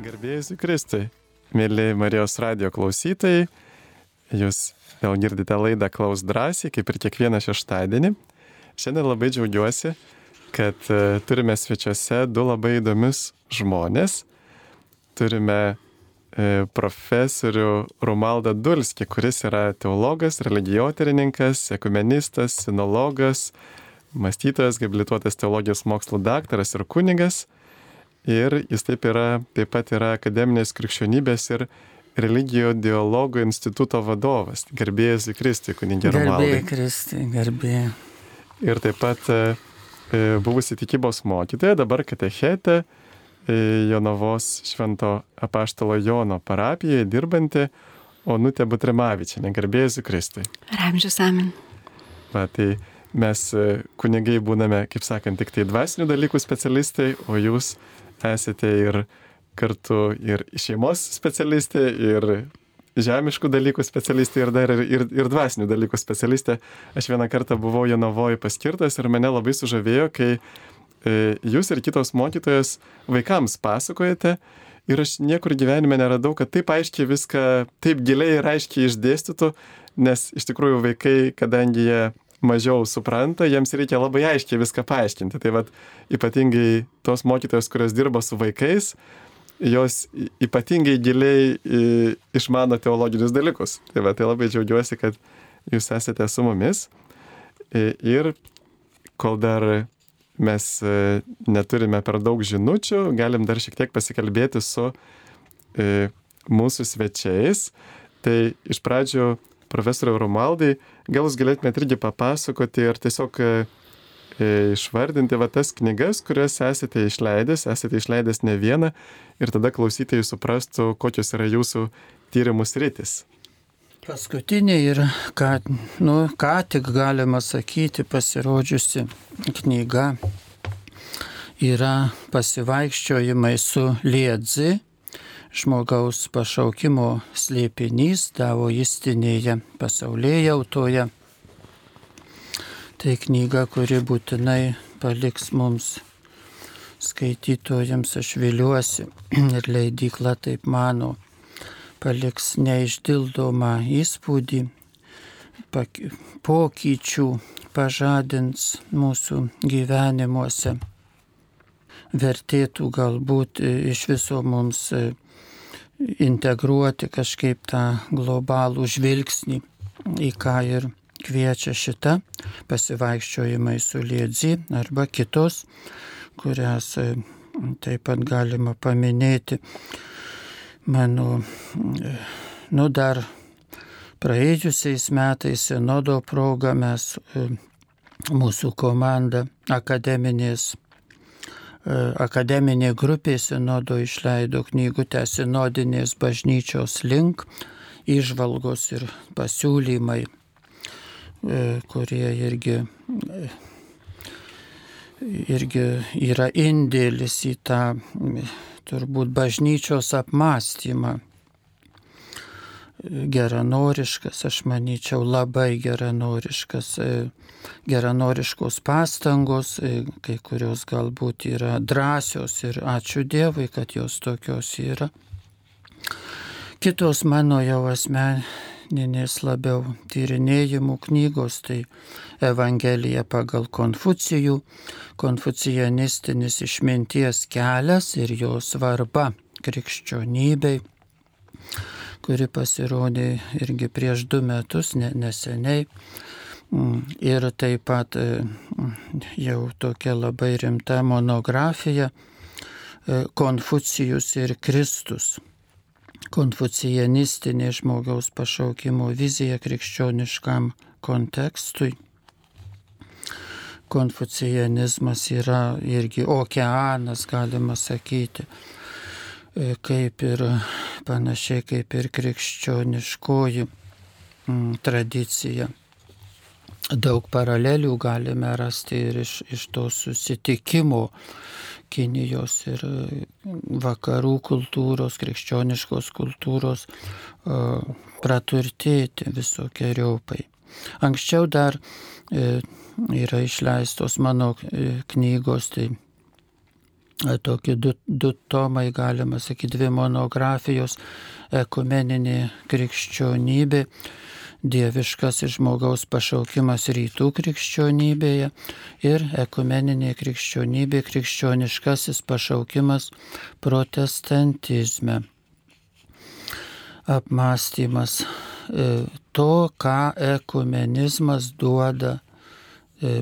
Garbėjus Kristui, mėly Marijos radio klausytojai, jūs vėl girdite laidą Klaus drąsiai, kaip ir kiekvieną šeštadienį. Šiandien labai džiaugiuosi, kad e, turime svečiuose du labai įdomius žmonės. Turime e, profesorių Romaldą Dulskį, kuris yra teologas, religijoterininkas, ekumenistas, sinologas, mąstytojas, gabilituotas teologijos mokslo daktaras ir kunigas. Ir jis taip yra, taip pat yra akademinės krikščionybės ir religijų dialogo instituto vadovas. Garbėjus į Kristį, kunigė Romaldai. Garbėjai Kristį, garbėjai. Ir taip pat e, e, buvusi tikybos mokytoja, dabar katechetė e, Jonavos švento apaštalo Jono parapijoje dirbanti Onutė Butrimavičiane. Garbėjus į Kristį. Ramžius amen. Va, tai mes e, kunigai būname, kaip sakant, tik tai dvasinių dalykų specialistai, o jūs esate ir kartu ir šeimos specialistė, ir žemiškų dalykų specialistė, ir dar ir, ir, ir dvasinių dalykų specialistė. Aš vieną kartą buvau Jonavoje paskirtas ir mane labai sužavėjo, kai e, jūs ir kitos mokytojas vaikams pasakojate. Ir aš niekur gyvenime neradau, kad taip aiškiai viską, taip giliai ir aiškiai išdėstytų, nes iš tikrųjų vaikai, kadangi jie mažiau supranta, jiems reikia labai aiškiai viską paaiškinti. Tai vad ypatingai tos mokytojos, kurios dirba su vaikais, jos ypatingai giliai išmano teologinius dalykus. Tai, va, tai labai džiaugiuosi, kad jūs esate su mumis. Ir kol dar mes e, neturime per daug žinučių, galim dar šiek tiek pasikalbėti su e, mūsų svečiais. Tai iš pradžių profesoriau Romaldai, gal jūs galėtumėte irgi papasakoti ir tiesiog e, e, išvardinti va tas knygas, kurias esate išleidęs, esate išleidęs ne vieną ir tada klausytojai suprastų, kokios yra jūsų tyrimų sritis. Paskutinė yra, ką, nu, ką tik galima sakyti, pasirodžiusi knyga yra pasivaikščiojimai su Liedzi žmogaus pašaukimo slėpinys davoistinėje pasaulėje jautoje. Tai knyga, kuri būtinai paliks mums skaitytojams, aš viliuosi, ir leidykla taip mano, paliks neišdildomą įspūdį, pokyčių pažadins mūsų gyvenimuose. Vertėtų galbūt iš viso mums integruoti kažkaip tą globalų žvilgsnį, į ką ir kviečia šita pasivaikščiojimai su liedzi arba kitos, kurias e, taip pat galima paminėti. Mano, e, nu dar praėjusiais metais senodo proga mes e, mūsų komanda akademinės akademinė grupė sinodo išleido knygutę Sinodinės bažnyčios link, išvalgos ir pasiūlymai, e, kurie irgi, e, irgi yra indėlis į tą turbūt bažnyčios apmąstymą geranoriškas, aš manyčiau, labai geranoriškas, e, geranoriškos pastangos, e, kai kurios galbūt yra drąsios ir ačiū Dievui, kad jos tokios yra. Kitos mano jau asmeninės labiau tyrinėjimų knygos, tai Evangelija pagal Konfucijų, konfucijanistinis išminties kelias ir jo svarba krikščionybei kuri pasirodė irgi prieš du metus, ne, neseniai. Mm, ir taip pat e, jau tokia labai rimta monografija e, Konfucijus ir Kristus. Konfucijanistinė žmogaus pašaukimo vizija krikščioniškam kontekstui. Konfucijanizmas yra irgi okeanas, galima sakyti kaip ir panašiai kaip ir krikščioniškoji mm, tradicija. Daug paralelių galime rasti ir iš, iš to susitikimo Kinijos ir vakarų kultūros, krikščioniškos kultūros praturtėti visokiojopai. Anksčiau dar e, yra išleistos mano e, knygos, tai tokie du, du tomai, galima sakyti, dvi monografijos - ekumeninė krikščionybė dieviškas žmogaus pašaukimas rytų krikščionybėje ir ekumeninė krikščionybė, krikščioniškasis pašaukimas protestantizme. Apmastymas e, to, ką ekumenizmas duoda e,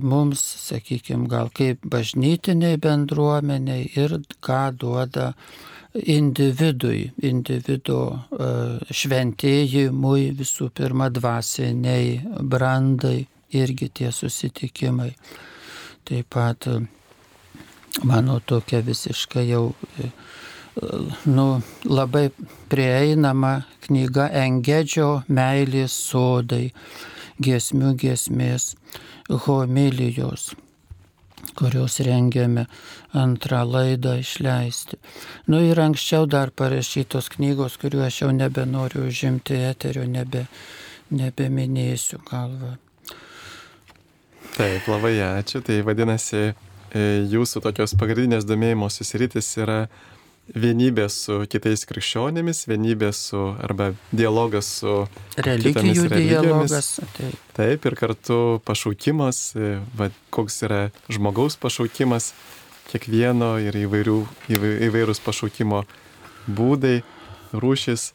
mums, sakykime, gal kaip bažnytiniai bendruomeniai ir ką duoda individui, individo e, šventėjimui, visų pirma dvasiniai brandai, irgi tie susitikimai. Taip pat e, mano tokia visiškai jau e, nu, labai prieinama knyga Engedžio meilės sodai, giesmių giesmės, homilijos kurios rengiame antrą laidą išleisti. Nu ir anksčiau dar parašytos knygos, kuriuo aš jau nebenoriu užimti eterio, nebe, nebeminėsiu galvą. Taip, labai ačiū. Tai vadinasi, e, jūsų tokios pagrindinės domėjimos susiritis yra vienybė su kitais krikščionėmis, vienybė su arba dialogas su religijų dialogas. Taip. taip, ir kartu pašaukimas, e, va, koks yra žmogaus pašaukimas, kiekvieno ir įvairių, įvairūs pašaukimo būdai, rūšis.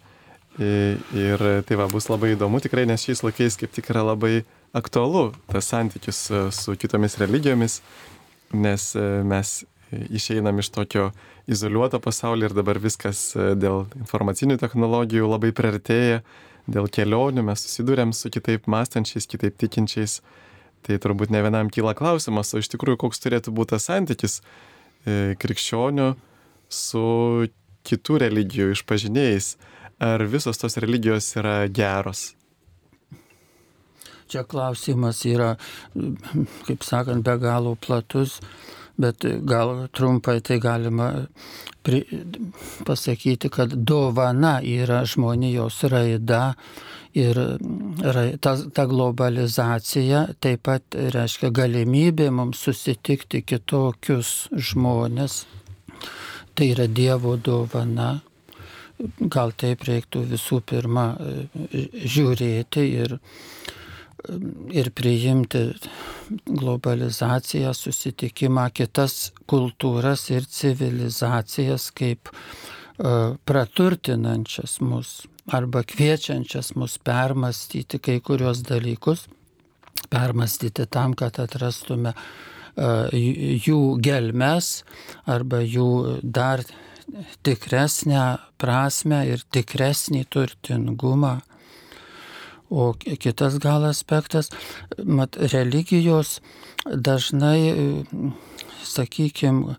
E, ir tai va bus labai įdomu tikrai, nes šiais laikais kaip tik yra labai aktualu tas santykis e, su kitomis religijomis, nes mes išeinam iš tokio izoliuoto pasaulio ir dabar viskas e, dėl informacinių technologijų labai priartėja, dėl kelionių mes susidurėm su kitaip mąstančiais, kitaip tikinčiais. Tai turbūt ne vienam kyla klausimas, o iš tikrųjų koks turėtų būti tas santykis e, krikščionių su kitų religijų išpažinėjais. Ar visos tos religijos yra geros? Čia klausimas yra, kaip sakant, be galo platus bet gal trumpai tai galima pri, pasakyti, kad dovana yra žmonijos raida ir ta, ta globalizacija taip pat reiškia galimybė mums susitikti kitokius žmonės. Tai yra Dievo dovana. Gal taip reiktų visų pirma žiūrėti ir ir priimti globalizaciją, susitikimą, kitas kultūras ir civilizacijas kaip uh, praturtinančias mus arba kviečiančias mus permastyti kai kurios dalykus, permastyti tam, kad atrastume uh, jų gelmes arba jų dar tikresnę prasme ir tikresnį turtingumą O kitas gal aspektas, mat, religijos dažnai, sakykime,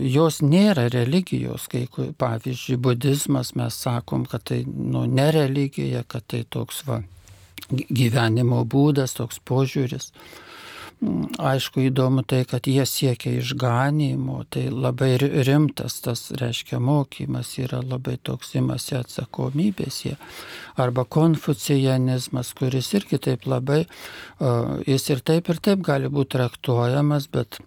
jos nėra religijos, kai pavyzdžiui, budizmas mes sakom, kad tai nu, ne religija, kad tai toks va, gyvenimo būdas, toks požiūris. Aišku, įdomu tai, kad jie siekia išganimo, tai labai rimtas tas, reiškia, mokymas yra labai toks imasi atsakomybės jie. Arba konfucijanizmas, kuris irgi taip labai, jis ir taip ir taip gali būti traktuojamas, bet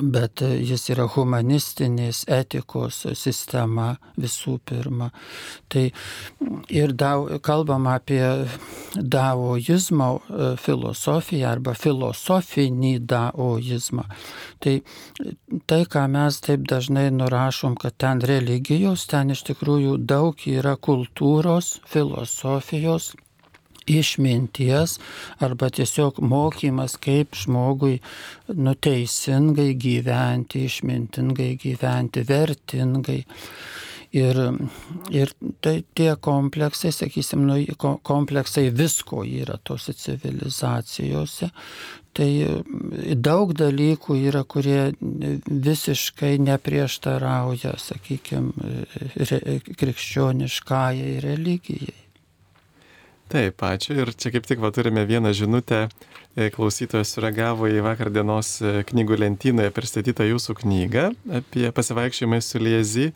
bet jis yra humanistinės etikos sistema visų pirma. Tai ir dao, kalbam apie daoizmo e, filosofiją arba filosofinį daoizmą. Tai tai, ką mes taip dažnai nurašom, kad ten religijos, ten iš tikrųjų daug yra kultūros, filosofijos išminties arba tiesiog mokymas, kaip žmogui nuteisingai gyventi, išmintingai gyventi, vertingai. Ir, ir tai tie kompleksai, sakysim, nu, kompleksai visko yra tose civilizacijose. Tai daug dalykų yra, kurie visiškai neprieštarauja, sakykime, krikščioniškajai religijai. Taip, ačiū. Ir čia kaip tik va, turime vieną žinutę. E, klausytojas sureagavo į vakar dienos e, knygų lentynoje pristatytą jūsų knygą apie pasivaikščiojimą su Liezi.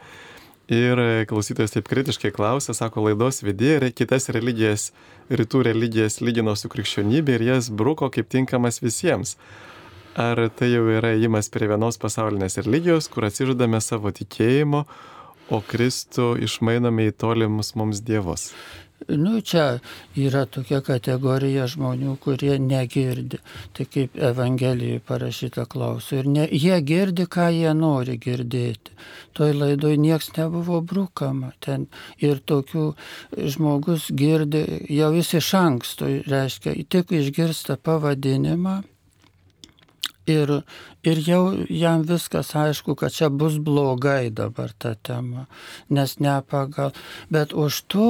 Ir e, klausytojas taip kritiškai klausė, sako, laidos vidėje kitas religijas, rytų religijas lygino su krikščionybė ir jas bruko kaip tinkamas visiems. ar tai jau yra įimas prie vienos pasaulinės religijos, kur atsižadame savo tikėjimo, o Kristų išmainome į tolimus mums dievus? Nu, čia yra tokia kategorija žmonių, kurie negirdi. Tai kaip Evangelijoje parašyta klausiu. Ir ne, jie girdi, ką jie nori girdėti. Toj laidoj nieks nebuvo brukama. Ten ir tokių žmogus girdi jau jis iš anksto, reiškia, tik išgirsta pavadinimą ir, ir jau jam viskas aišku, kad čia bus blogai dabar ta tema, nes ne pagal. Bet už to,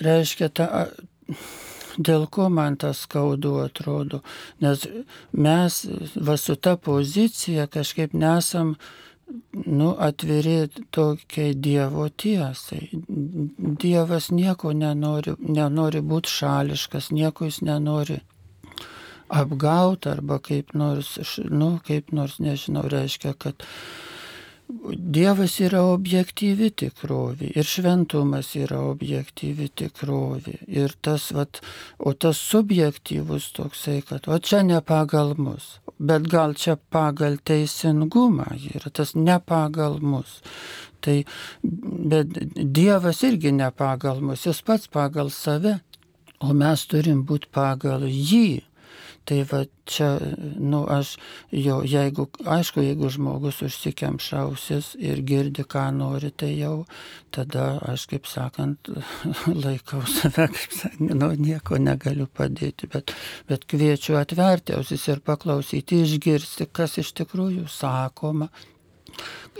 reiškia, ta, dėl ko man tas skaudu atrodo, nes mes va su ta pozicija kažkaip nesam nu, atviri tokiai Dievo tiesai. Dievas nieko nenori, nenori būti šališkas, nieko jis nenori apgauti arba kaip nors, nu, kaip nors, nežinau, reiškia, kad Dievas yra objektyvi tikrovė ir šventumas yra objektyvi tikrovė. Ir tas, vat, o tas subjektyvus toksai, kad o čia ne pagal mus, bet gal čia pagal teisingumą yra, tas ne pagal mus. Tai, bet Dievas irgi ne pagal mus, jis pats pagal save, o mes turim būti pagal jį. Tai va čia, nu, aš jo, jeigu, aišku, jeigu žmogus užsikemša ausis ir girdi, ką nori, tai jau tada aš, kaip sakant, laikau save, kaip sakant, nu, nieko negaliu padėti, bet, bet kviečiu atverti ausis ir paklausyti, išgirsti, kas iš tikrųjų sakoma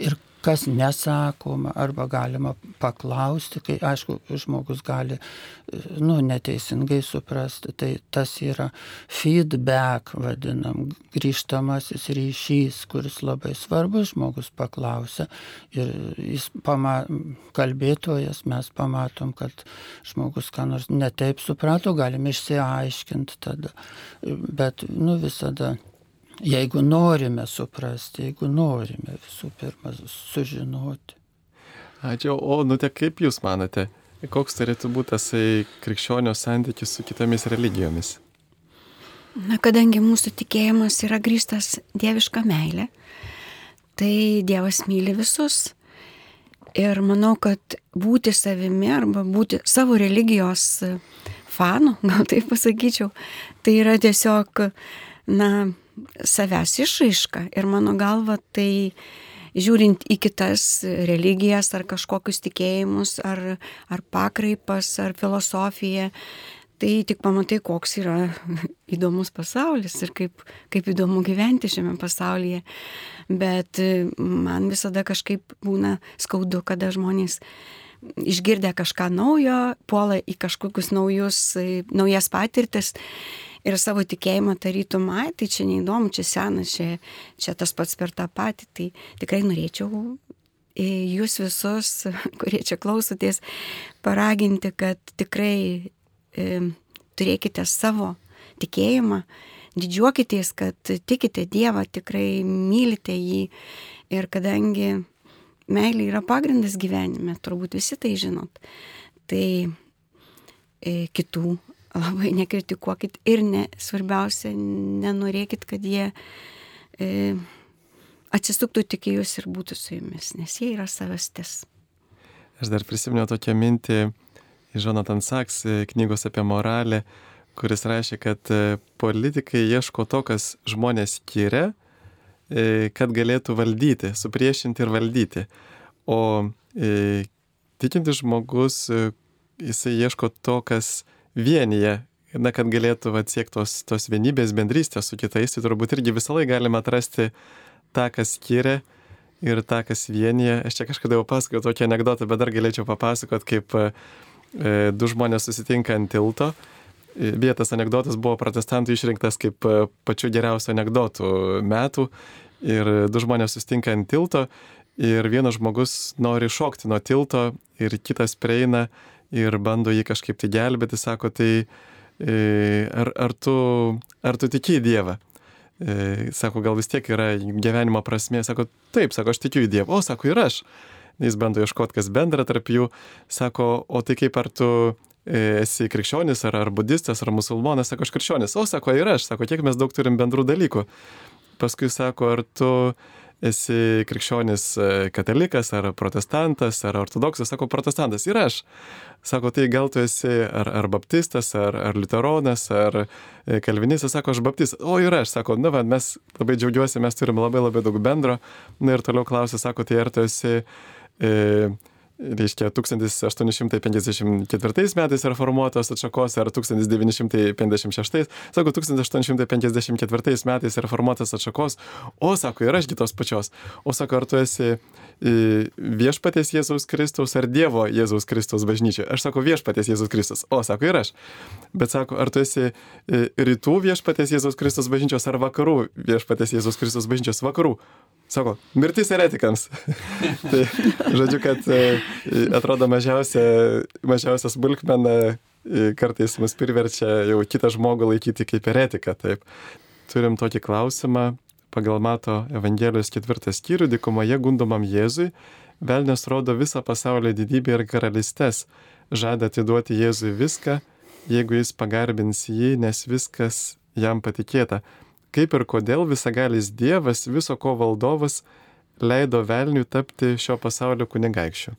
ir kas nesakoma, arba galima paklausti, kai aišku, žmogus gali, nu, neteisingai suprasti, tai tas yra feedback, vadinam, grįžtamasis ryšys, kuris labai svarbus, žmogus paklausia ir jis pama, kalbėtojas, mes pamatom, kad žmogus ką nors netaip suprato, galim išsiaiškinti tada, bet, nu, visada jeigu norime suprasti, jeigu norime visų pirma sužinoti. Ačiū, o nu te kaip Jūs manote, koks turėtų būti tas krikščionio santykis su kitomis religijomis? Na, kadangi mūsų tikėjimas yra grįstas dieviška meilė, tai Dievas myli visus. Ir manau, kad būti savimi arba būti savo religijos fanu, gal taip pasakyčiau, tai yra tiesiog, na, savęs išraiška. Ir mano galva tai žiūrint į kitas religijas ar kažkokius tikėjimus, ar, ar pakraipas, ar filosofiją, tai tik pamatai, koks yra įdomus pasaulis ir kaip, kaip įdomu gyventi šiame pasaulyje. Bet man visada kažkaip būna skaudu, kada žmonės išgirdę kažką naujo, puola į kažkokius naujus, naujas patirtis ir savo tikėjimą tarytum, ai, tai čia neįdomu, čia senas, čia, čia tas pats per tą patį. Tai tikrai norėčiau e, jūs visus, kurie čia klausotės, paraginti, kad tikrai e, turėkite savo tikėjimą, didžiuokitės, kad tikite Dievą, tikrai mylite jį ir kadangi meilė yra pagrindas gyvenime, turbūt visi tai žinot, tai e, kitų labai nekritikuokit ir ne, svarbiausia, nenorėkit, kad jie e, atsisuktų tik į jūs ir būtų su jumis, nes jie yra savastis. Aš dar prisiminiau tokią mintį iš Jonathan Sachs e, knygos apie moralę, kuris rašė, kad e, politikai ieško to, kas žmonės skiria, e, kad galėtų valdyti, supriešinti ir valdyti. O tikintis žmogus, jisai ieško to, kas vienyje, na, kad galėtų atsiekti tos, tos vienybės bendrystės su kitais, tai turbūt irgi visą laiką galima atrasti tą, kas skiria ir tą, kas vienyje. Aš čia kažkada jau pasakojau tokį anegdotą, bet dar galėčiau papasakot, kaip e, du žmonės susitinka ant tilto. E, anegdotas buvo protestantų išrinktas kaip e, pačiu geriausiu anegdotų metų. Ir du žmonės susitinka ant tilto ir vienas žmogus nori šokti nuo tilto ir kitas prieina ir bando jį kažkaip tai gelbėti, sako, tai e, ar, ar, tu, ar tu tiki į Dievą? E, sako, gal vis tiek yra gyvenimo prasmė, sako, taip, sako, aš tikiu į Dievą, o sako, ir aš. Jis bando ieškoti, kas bendra tarp jų, sako, o tai kaip ar tu e, esi krikščionis, ar, ar budistas, ar musulmonas, sako, aš krikščionis, o sako, ir aš, sako, kiek mes daug turim bendrų dalykų. paskui sako, ar tu esi krikščionis e, katalikas, ar protestantas, ar ortodoksas, sako protestantas ir aš. Sako, tai gal tu esi ar, ar baptistas, ar, ar liuteronas, ar e, kalvinistas, sako, aš baptistas. O ir aš, sako, na, va, mes labai džiaugiuosi, mes turim labai labai daug bendro. Na ir toliau klausia, sako, tai ar tu esi... E, reiškia 1854 metais reformuotos atšakos ar 1956, sako 1854 metais reformuotas atšakos, o sako ir ašgi tos pačios, o sako ar tu esi viešpatės Jėzaus Kristaus ar Dievo Jėzaus Kristaus bažnyčia. Aš sako viešpatės Jėzaus Kristus, o sako ir aš. Bet sako, ar tu esi e, rytų viešpatės Jėzaus Kristus bažnyčios ar vakarų viešpatės Jėzaus Kristus bažnyčios vakarų. Sako, mirtis eretikams. tai, žodžiu, kad e, atrodo mažiausia, mažiausia smulkmena e, kartais mus priverčia jau kitą žmogų laikyti kaip eretiką. Taip. Turim tokį klausimą pagal Mato Evangelijos ketvirtą skyrių, dikumoje gundomam Jėzui, Velnes rodo visą pasaulio didybę ir karalystės, žada atiduoti Jėzui viską, jeigu jis pagarbins jį, nes viskas jam patikėta kaip ir kodėl visagalis Dievas, viso ko valdovas, leido velniui tapti šio pasaulio kunigaikščiu?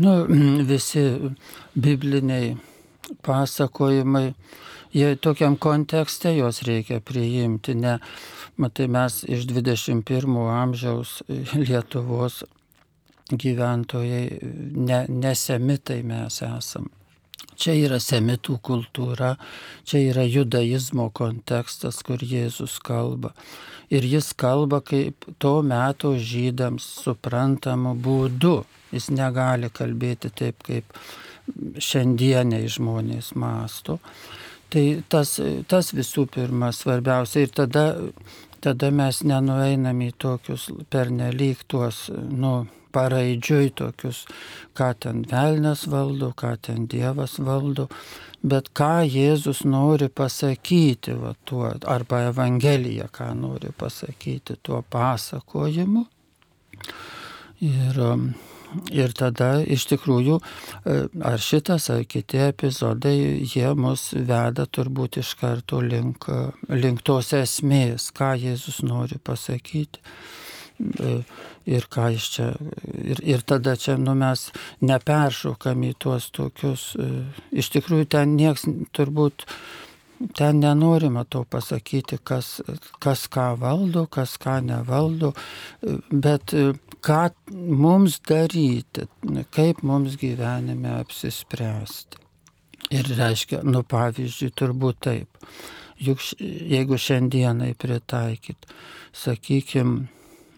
Nu, visi bibliniai pasakojimai, jie tokiam kontekste juos reikia priimti, ne, matai, mes iš 21 amžiaus Lietuvos gyventojai, ne, nesemitai mes esam. Čia yra semitų kultūra, čia yra judaizmo kontekstas, kur Jėzus kalba. Ir jis kalba kaip to meto žydams suprantamu būdu. Jis negali kalbėti taip, kaip šiandieniai žmonės masto. Tai tas, tas visų pirma svarbiausia. Ir tada, tada mes nenueinam į tokius pernelyg tuos, nu, paraidžiui tokius, ką ten velnės valdo, ką ten Dievas valdo, bet ką Jėzus nori pasakyti, va, tuo, arba Evangelija, ką nori pasakyti tuo pasakojimu. Ir, um, ir tada iš tikrųjų e, ar šitas ar kiti epizodai, jie mus veda turbūt iš karto link, link tos esmės, ką Jėzus nori pasakyti. E, ir ką iš čia. Ir, ir tada čia nu, mes neperšokam į tuos tokius. E, iš tikrųjų, ten nieks turbūt. Ten nenorima to pasakyti, kas, kas ką valdo, kas ką nevaldo, bet ką mums daryti, kaip mums gyvenime apsispręsti. Ir reiškia, nu pavyzdžiui, turbūt taip. Juk jeigu šiandienai pritaikyt, sakykime,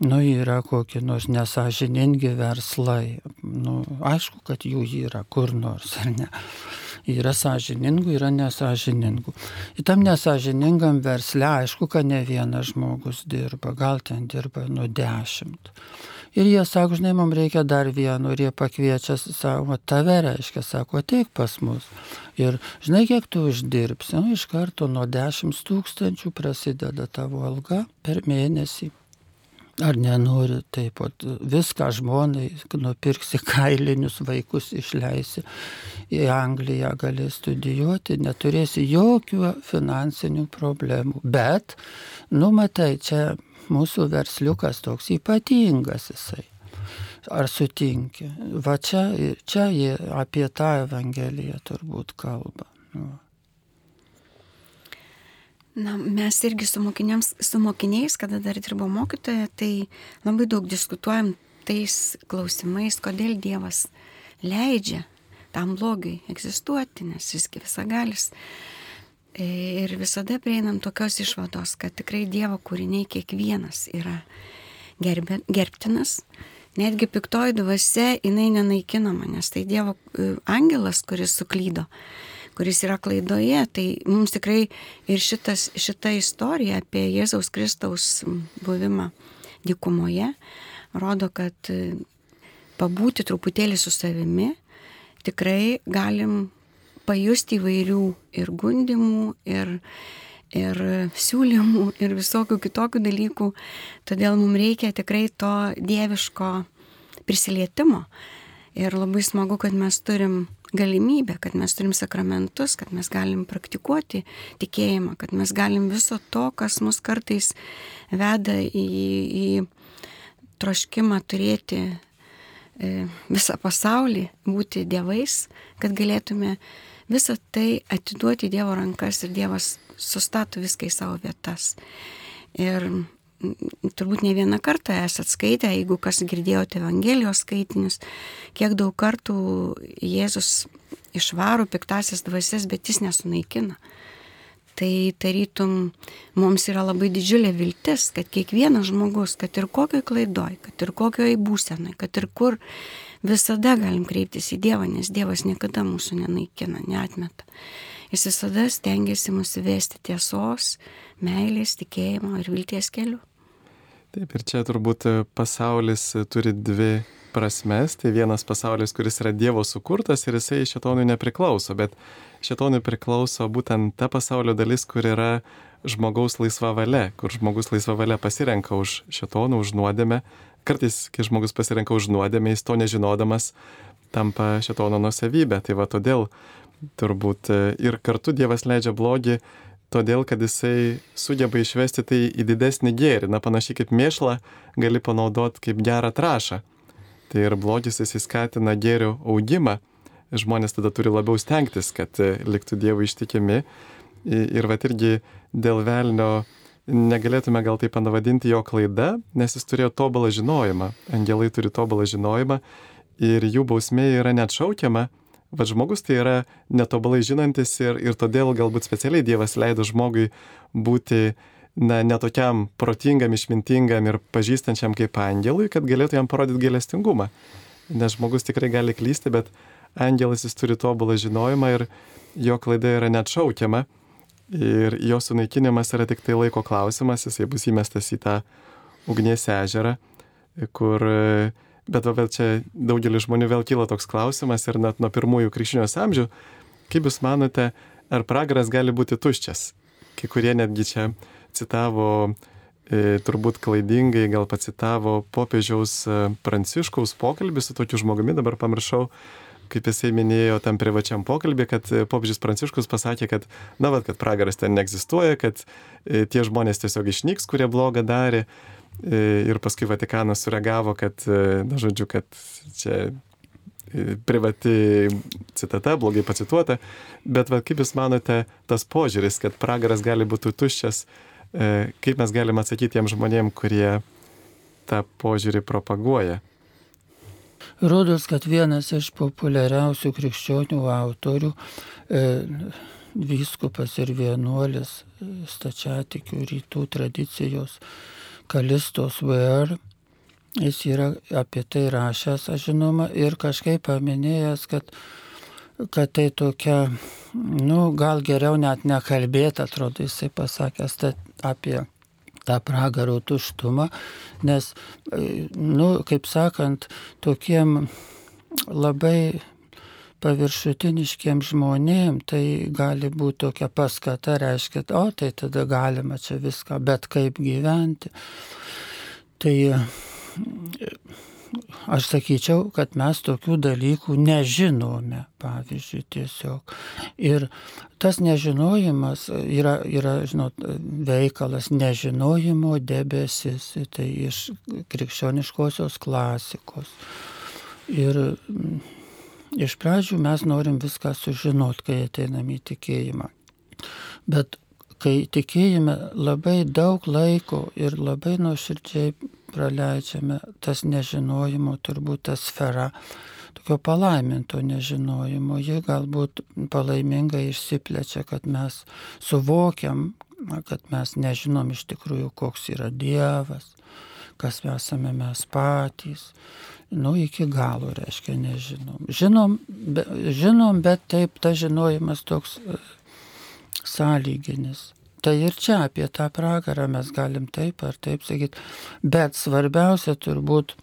nu, yra kokie nors nesažiningi verslai. Nu, aišku, kad jų yra kur nors, ar ne. Yra sąžiningų, yra nesažiningų. Į tam nesažiningam versle aišku, kad ne vienas žmogus dirba, gal ten dirba nuo dešimt. Ir jie sako, žinai, mums reikia dar vieno, ir jie pakviečia savo, tave reiškia, sako, ateik pas mus. Ir žinai, kiek tu uždirbsi, nu, iš karto nuo dešimt tūkstančių prasideda tavo alga per mėnesį. Ar nenori taip pat viską žmonai, nupirksi kailinius vaikus, išleisi į Angliją, gali studijuoti, neturėsi jokių finansinių problemų. Bet, numatai, čia mūsų versliukas toks ypatingas jisai. Ar sutinki? Va čia, čia jie apie tą Evangeliją turbūt kalba. Nu. Na, mes irgi su, su mokiniais, kada dar dirbo mokytoja, tai labai daug diskutuojam tais klausimais, kodėl Dievas leidžia tam blogiui egzistuoti, nes jisgi visagalis. Ir visada prieinam tokios išvados, kad tikrai Dievo kūriniai kiekvienas yra gerbė, gerbtinas. Netgi piktoji dvasia, jinai nenaikinama, nes tai Dievo e, angelas, kuris suklydo kuris yra klaidoje. Tai mums tikrai ir šitas, šita istorija apie Jėzaus Kristaus buvimą dykumoje rodo, kad e, pabūti truputėlį su savimi tikrai galim pajusti įvairių ir gundimų, ir, ir siūlymų, ir visokių kitokių dalykų. Todėl mums reikia tikrai to dieviško prisilietimo. Ir labai smagu, kad mes turim galimybę, kad mes turim sakramentus, kad mes galim praktikuoti tikėjimą, kad mes galim viso to, kas mus kartais veda į, į troškimą turėti e, visą pasaulį, būti dievais, kad galėtume visą tai atiduoti Dievo rankas ir Dievas sustato viską į savo vietas. Ir turbūt ne vieną kartą esat skaitę, jeigu kas girdėjote Evangelijos skaitinius, kiek daug kartų Jėzus išvaro piktasis dvasias, bet jis nesunaikina. Tai tarytum mums yra labai didžiulė viltis, kad kiekvienas žmogus, kad ir kokioj klaidoj, kad ir kokioj būsenai, kad ir kur, visada galim kreiptis į Dievą, nes Dievas niekada mūsų nenaikina, neatmeta. Jis visada stengiasi mus vesti tiesos, meilės, tikėjimo ir vilties keliu. Taip, ir čia turbūt pasaulis turi dvi prasmes. Tai vienas pasaulis, kuris yra Dievo sukurtas ir jisai šetonui nepriklauso, bet šetonui priklauso būtent ta pasaulio dalis, kur yra žmogaus laisva valia, kur žmogus laisva valia pasirenka už šetoną, už nuodėmę. Kartais, kai žmogus pasirenka už nuodėmę, jis to nežinodamas tampa šetono nusavybė. Tai va todėl turbūt ir kartu Dievas leidžia blogį todėl kad jisai sugeba išvesti tai į didesnį gėrį. Na, panašiai kaip mėšlą gali panaudoti kaip gerą trašą. Tai ir blogis jisai skatina gėrio augimą. Žmonės tada turi labiau stengtis, kad e, liktų Dievui ištikimi. Ir va irgi dėl velnio negalėtume gal tai panavadinti jo klaida, nes jis turėjo tobulą žinojimą. Angelai turi tobulą žinojimą ir jų bausmė yra net Vat žmogus tai yra netobulai žinantis ir, ir todėl galbūt specialiai Dievas leido žmogui būti na, netokiam protingam, išmintingam ir pažįstančiam kaip angelui, kad galėtų jam parodyti gailestingumą. Nes žmogus tikrai gali klysti, bet angelas jis turi tobulą žinojimą ir jo klaida yra net šaukiama. Ir jo sunaikinimas yra tik tai laiko klausimas, jisai bus įmestas į tą ugnies ežerą, kur Bet vėl čia daugelis žmonių vėl kyla toks klausimas ir net nuo pirmųjų krikščionios amžių, kaip Jūs manote, ar pragaras gali būti tuščias? Kai kurie netgi čia citavo, e, turbūt klaidingai, gal pacitavo popiežiaus e, Pranciškaus pokalbį su tokiu žmogumi, dabar pamiršau, kaip jisai minėjo tam privačiam pokalbį, kad popiežius Pranciškus pasakė, kad, na, vad, kad pragaras ten neegzistuoja, kad e, tie žmonės tiesiog išnyks, kurie blogą darė. E, ir paskui Vatikanas sureagavo, kad, e, na žodžiu, kad čia e, privati citata, blogai pacituota, bet va, kaip Jūs manote, tas požiūris, kad pragaras gali būti tuščias, kaip mes galime atsakyti tiem žmonėm, kurie tą požiūrį propaguoja? Rodos, kad vienas iš populiariausių krikščionių autorių, e, vyskupas ir vienuolis stačiatikių rytų tradicijos, Kalistos VR. Jis yra apie tai rašęs, aš žinoma, ir kažkaip paminėjęs, kad, kad tai tokia, nu, gal geriau net nekalbėti, atrodo, jisai pasakęs tai apie tą pragaro tuštumą, nes, nu, kaip sakant, tokiem labai paviršutiniškiem žmonėm tai gali būti tokia paskata, reiškia, o tai tada galima čia viską, bet kaip gyventi. Tai aš sakyčiau, kad mes tokių dalykų nežinome, pavyzdžiui, tiesiog. Ir tas nežinojimas yra, yra žinot, veikalas nežinojimo debesis, tai iš krikščioniškosios klasikos. Ir Iš pradžių mes norim viską sužinot, kai ateinam į tikėjimą. Bet kai tikėjime labai daug laiko ir labai nuoširdžiai praleidžiame tas nežinojimo, turbūt ta sfera, tokio palaiminto nežinojimo, ji galbūt palaimingai išsiplečia, kad mes suvokiam, kad mes nežinom iš tikrųjų, koks yra Dievas, kas esame mes patys, nu, iki galo, reiškia, nežinom. Žinom, be, žinom, bet taip, tas žinojimas toks e, sąlyginis. Tai ir čia apie tą pragarą mes galim taip ar taip sakyti. Bet svarbiausia turbūt,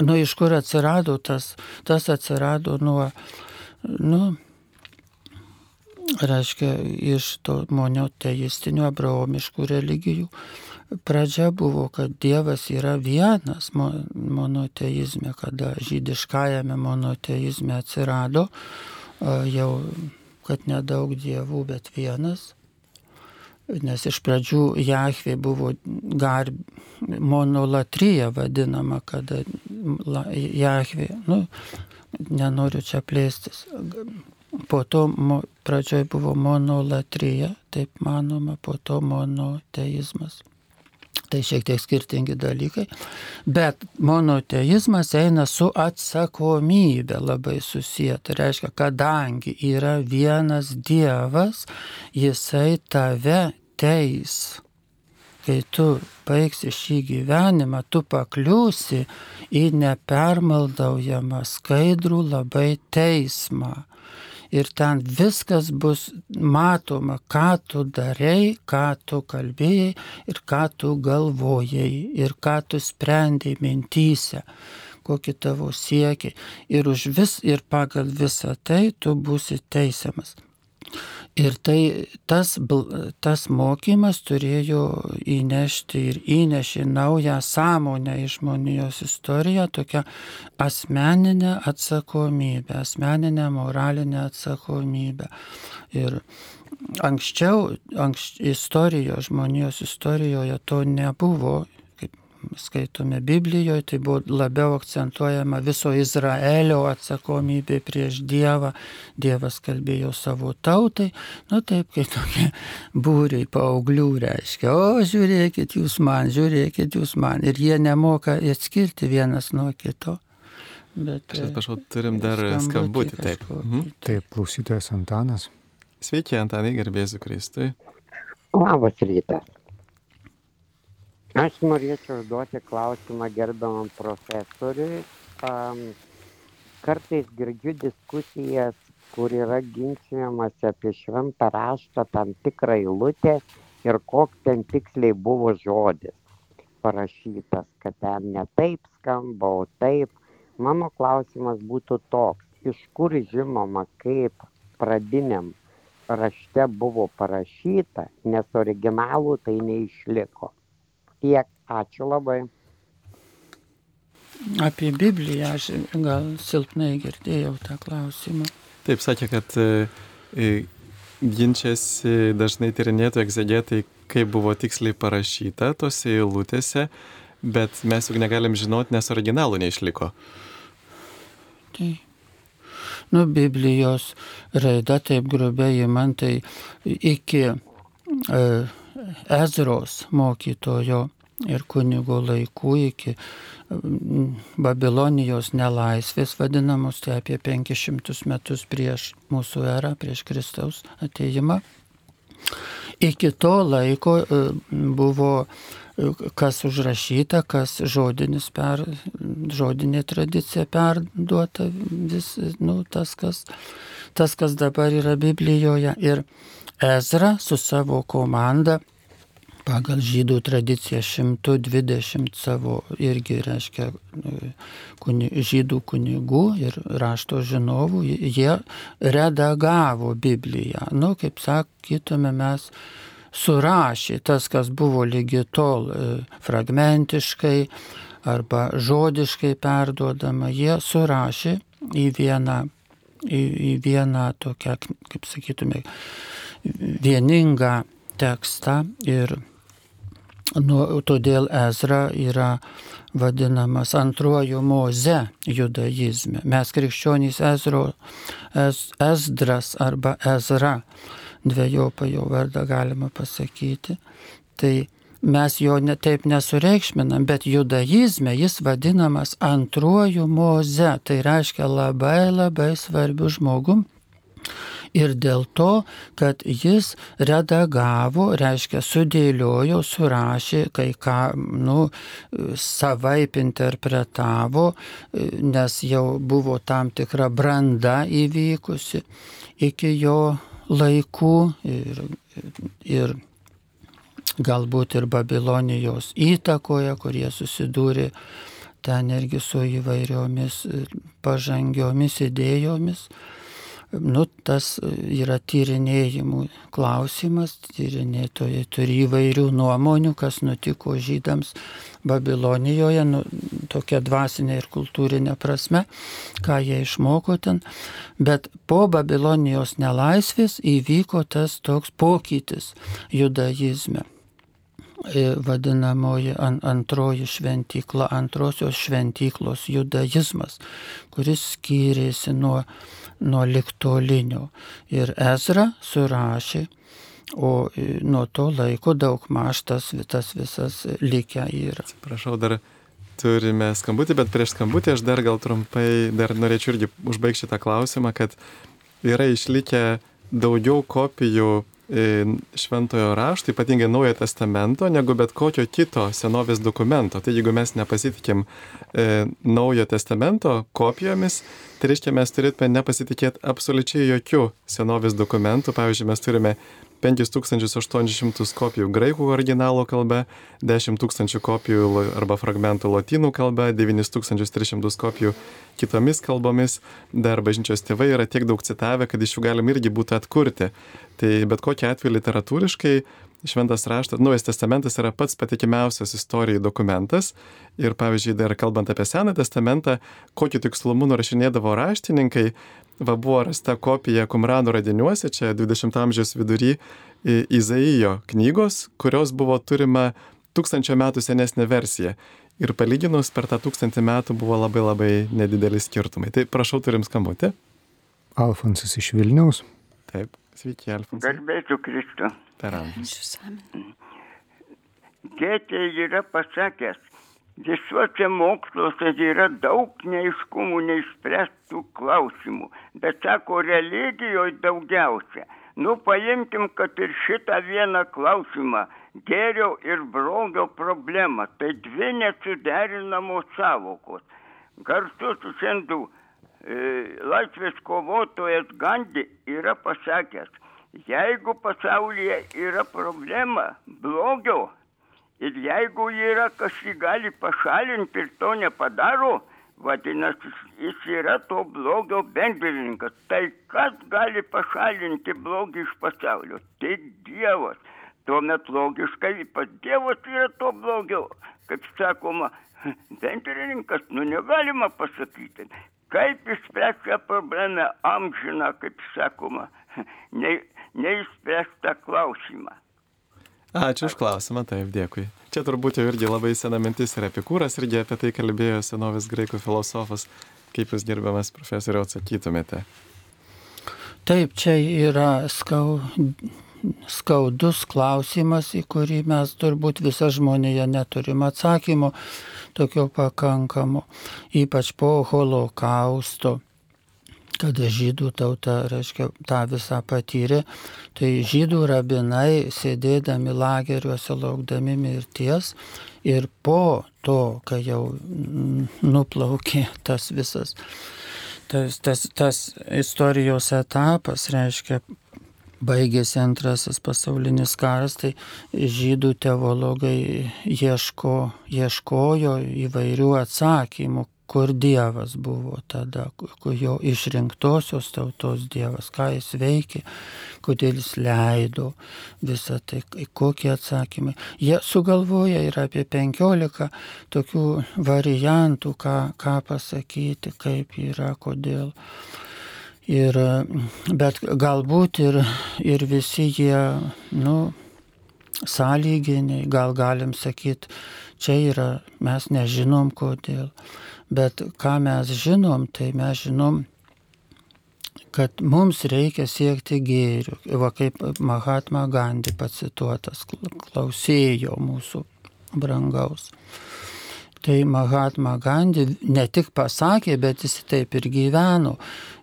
nu, iš kur atsirado tas, tas atsirado nuo, nu, reiškia, iš to monoteistinių abraomiškų religijų pradžia buvo, kad Dievas yra vienas monoteizme, kada žydiškajame monoteizme atsirado jau, kad nedaug dievų, bet vienas. Nes iš pradžių Jahvė buvo gar monolatrija vadinama, kada Jahvė, nu, nenoriu čia plėstis. Po to pradžioj buvo monolatrija, taip manoma, po to monoteizmas. Tai šiek tiek skirtingi dalykai, bet monoteizmas eina su atsakomybė labai susiję. Tai reiškia, kadangi yra vienas Dievas, jisai tave teis. Kai tu baigsi šį gyvenimą, tu pakliūsi į nepermaldaujamą skaidrų labai teismą ir ten viskas bus matoma, ką tu darei, ką tu kalbėjai ir ką tu galvojai ir ką tu sprendėjai mintyse kokie tavo siekiai. Ir vis ir pagal visą tai tu būsi teisiamas. Ir tai tas, tas mokymas turėjo įnešti ir įnešė naują sąmonę į žmonijos istoriją, tokią asmeninę atsakomybę, asmeninę moralinę atsakomybę. Ir anksčiau, anks, istorijoje, žmonijos istorijoje to nebuvo skaitome Biblijoje, tai buvo labiau akcentuojama viso Izraelio atsakomybė prieš Dievą. Dievas kalbėjo savo tautai, nu taip, kai tokie būriai paauglių reiškia, o žiūrėkit jūs man, žiūrėkit jūs man. Ir jie nemoka atskirti vienas nuo kito. Bet, Aš atsiprašau, turim dar skambutį. Taip. Mhm. taip, klausytojas Antanas. Sveiki, Antanai, gerbėsiu Kristui. Labas rytas. Aš norėčiau užduoti klausimą gerbiamam profesoriui. Um, kartais girdžiu diskusijas, kur yra ginčiamas apie šventą raštą tam tikrą eilutę ir koks ten tiksliai buvo žodis parašytas, kad ten ne taip skamba, o taip. Mano klausimas būtų toks, iš kur žinoma, kaip pradiniam rašte buvo parašyta, nes originalų tai neišliko tiek. Ačiū labai. Apie Bibliją aš gal silpnai girdėjau tą klausimą. Taip, sakė, kad e, e, ginčiasi dažnai tyrinėtojai egzegetai, kaip buvo tiksliai parašyta tose eilutėse, bet mes juk negalim žinoti, nes originalų neišliko. Tai. Nu, Biblijos raida taip grubiai įman, tai iki e, Ezros mokytojo ir kunigo laikų iki mm, Babilonijos nelaisvės vadinamos, tai apie 500 metus prieš mūsų erą, prieš Kristaus ateimą. Iki to laiko e, buvo e, kas užrašyta, kas žodinis per, žodinė tradicija perduota, vis, nu, tas, kas, tas, kas dabar yra Biblijoje. Ir Ezra su savo komanda pagal žydų tradiciją 120 savo irgi reiškia kuni, žydų kunigų ir rašto žinovų, jie redagavo Bibliją. Nu, kaip sakytume, mes surašė tas, kas buvo lygi tol e, fragmentiškai arba žodiškai perduodama, jie surašė į vieną, į, į vieną tokią, kaip sakytume, vieningą tekstą ir Nu, todėl Ezra yra vadinamas antruoju moze judaizme. Mes krikščionys Ezro, Ez, Ezdras arba Ezra, dviejopą jo vardą galima pasakyti. Tai mes jo ne, taip nesureikšminam, bet judaizme jis vadinamas antruoju moze. Tai reiškia labai labai svarbiu žmogum ir dėl to, kad jis redagavo, reiškia, sudėliojo, surašė, kai ką, nu, savaip interpretavo, nes jau buvo tam tikra branda įvykusi iki jo laikų ir, ir galbūt ir Babilonijos įtakoje, kurie susidūrė ten irgi su įvairiomis pažangiomis idėjomis. Nu, tas yra tyrinėjimų klausimas, tyrinėtojai turi įvairių nuomonių, kas nutiko žydams Babilonijoje, nu, tokia dvasinė ir kultūrinė prasme, ką jie išmoko ten, bet po Babilonijos nelaisvės įvyko tas toks pokytis judaizme vadinamoji antroji šventykla, antrosios šventyklos judaizmas, kuris skyrėsi nuo, nuo liktolinio. Ir Ezra surašė o e, nuo to laiko daug maž tas, visas likę yra. Atsiprašau, dar turime skambutį, bet prieš skambutį aš dar gal trumpai, dar norėčiau irgi užbaigti šitą klausimą, kad yra išlikę daugiau kopijų e, šventojo rašto, ypatingai Naujojo testamento, negu bet kokio kito senovės dokumento. Tai jeigu mes nepasitikim e, Naujojo testamento kopijomis, tai reiškia mes turėtume nepasitikėti absoliučiai jokių senovės dokumentų. Pavyzdžiui, mes turime 5800 kopijų graikų originalo kalba, 10 tūkstančių kopijų arba fragmentų lotynų kalba, 9300 kopijų kitomis kalbomis. Dar bažnyčios tėvai yra tiek daug citavę, kad iš jų galim irgi būtų atkurti. Tai bet kokia atveju literatūriškai Šventas raštas, Naujas testamentas yra pats patikimiausias istorijai dokumentas. Ir pavyzdžiui, dar kalbant apie Seną testamentą, kokiu tikslumu nurašinėdavo raštininkai, va buvo rasta kopija Kumrano radiniuose, čia 20 amžiaus vidury Izaijo knygos, kurios buvo turima tūkstančio metų senesnė versija. Ir palyginus per tą tūkstantį metų buvo labai labai nedideli skirtumai. Tai prašau, turim skambutį. Alfonsas iš Vilniaus. Taip, sveiki, Alfonsas. Garbėsiu Kristų. Per amžius. Tėtė yra pasakęs, visuose moksluose yra daug neiškumų, neišspręstų klausimų, bet sako, religijoje daugiausia. Nu, paimkim, kad ir šitą vieną klausimą - gėrio ir blogio problemą. Tai dvi nesuderinamos savokos. Garsus šiandien e, laisvės kovotojas Gandhi yra pasakęs, jeigu pasaulyje yra problema blogio, Ir jeigu yra kas jį gali pašalinti ir to nepadaro, vadinasi, jis yra to blogio bendrininkas. Tai kas gali pašalinti blogį iš pasaulio? Tik Dievas. Tuomet logiškai pas Dievas yra to blogio. Kaip sakoma, bendrininkas, nu negalima pasakyti. Kaip išspręsti šią problemą amžiną, kaip sakoma, ne, neišspręstą klausimą. Ačiū už klausimą, taip, dėkui. Čia turbūt jau irgi labai sena mintis ir epikūras irgi apie tai kalbėjo senovės graikų filosofas. Kaip jūs gerbiamas profesoriau atsakytumėte? Taip, čia yra skau, skaudus klausimas, į kurį mes turbūt visą žmonėje neturim atsakymų tokio pakankamo, ypač po holokausto kada žydų tauta, reiškia, tą visą patyrė, tai žydų rabinai sėdėdami lageriuose laukdami mirties ir po to, kai jau nuplaukė tas visas, tas, tas, tas istorijos etapas, reiškia, baigėsi antrasis pasaulinis karas, tai žydų teologai ieško, ieškojo įvairių atsakymų, kur Dievas buvo tada, kur jo išrinktosios tautos Dievas, ką jis veikė, kodėl jis leido visą tai, kokie atsakymai. Jie sugalvoja ir apie penkiolika tokių variantų, ką, ką pasakyti, kaip yra, kodėl. Ir, bet galbūt ir, ir visi jie, nu, sąlyginiai, gal galim sakyti, čia yra, mes nežinom kodėl. Bet ką mes žinom, tai mes žinom, kad mums reikia siekti gėrių. Va kaip Mahatma Gandhi pacituotas, klausėjo mūsų brangaus. Tai Mahatma Gandhi ne tik pasakė, bet jis taip ir gyveno.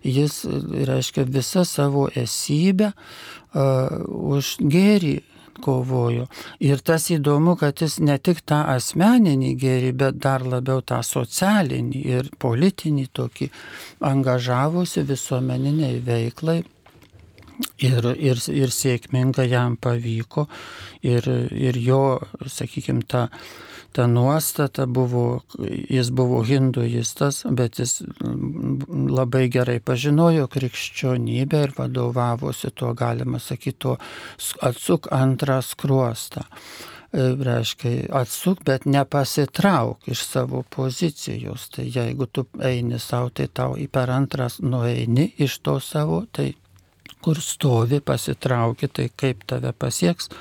Jis, reiškia, visą savo esybę uh, už gėrį kovojo. Ir tas įdomu, kad jis ne tik tą asmeninį gėrį, bet dar labiau tą socialinį ir politinį tokį angažavosi visuomeniniai veiklai. Ir, ir, ir sėkmingai jam pavyko ir, ir jo, sakykime, ta ta nuostata buvo, jis buvo hinduistas, bet jis labai gerai pažinojo krikščionybę ir vadovavosi tuo, galima sakyti, tuo atsuk antrą skruostą e, reiškia atsuk, bet nepasitrauk iš savo pozicijos. Tai jeigu tu eini savo, tai tau per antras nueini iš to savo, tai kur stovi, pasitrauki, tai kaip tave pasieks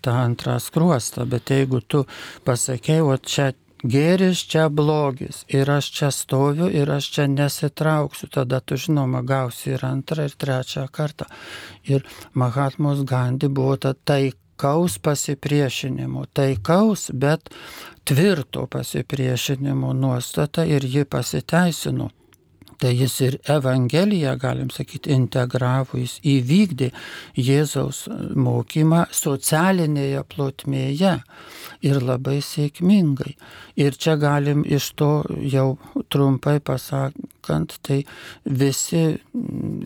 tą antrą skruostą. Bet jeigu tu pasakėjai, o čia gėris, čia blogis ir aš čia stoviu ir aš čia nesitrauksiu, tada tu žinoma gausi ir antrą, ir trečią kartą. Ir Mahatmos Gandhi buvo ta taikaus pasipriešinimo, taikaus, bet tvirto pasipriešinimo nuostata ir ji pasiteisino. Tai jis ir Evangeliją, galim sakyti, integravo, jis įvykdė Jėzaus mokymą socialinėje plotmėje ir labai sėkmingai. Ir čia galim iš to jau trumpai pasakant, tai visi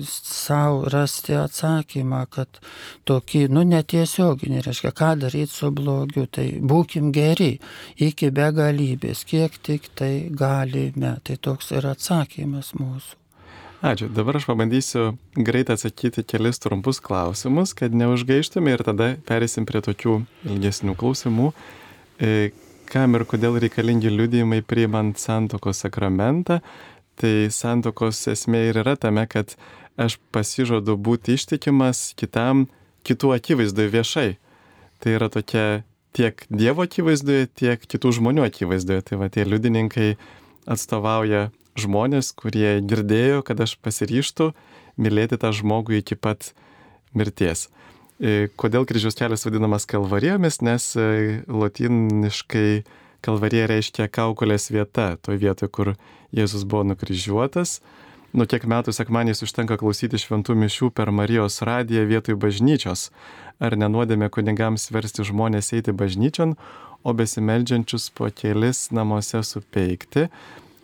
savo rasti atsakymą, kad tokį, nu netiesioginį, reiškia, ką daryti su blogiu, tai būkim geri iki begalybės, kiek tik tai galime. Tai toks ir atsakymas mūsų. Ačiū. Dabar aš pabandysiu greitai atsakyti kelis trumpus klausimus, kad neužgaištume ir tada perėsim prie tokių ilgesnių klausimų. E, kam ir kodėl reikalingi liudijimai priimant santokos sakramentą? Tai santokos esmė ir yra tame, kad aš pasižadu būti ištikimas kitam kitų akivaizdoje viešai. Tai yra tokia tiek Dievo akivaizdoje, tiek kitų žmonių akivaizdoje. Tai va tie liudininkai atstovauja žmonės, kurie girdėjo, kad aš pasiryštų mylėti tą žmogų iki pat mirties. E, kodėl kryžiaus kelias vadinamas kalvarijomis? Nes e, latiniškai kalvarija reiškia kaukolės vieta, toje vietoje, kur Jėzus buvo nukryžiuotas. Nu kiek metų sekmaniais užtenka klausyti šventų mišių per Marijos radiją vietoj bažnyčios. Ar nenuodėmė kunigams versti žmonės eiti bažnyčion, o besimeldžiančius po kelis namuose supeikti?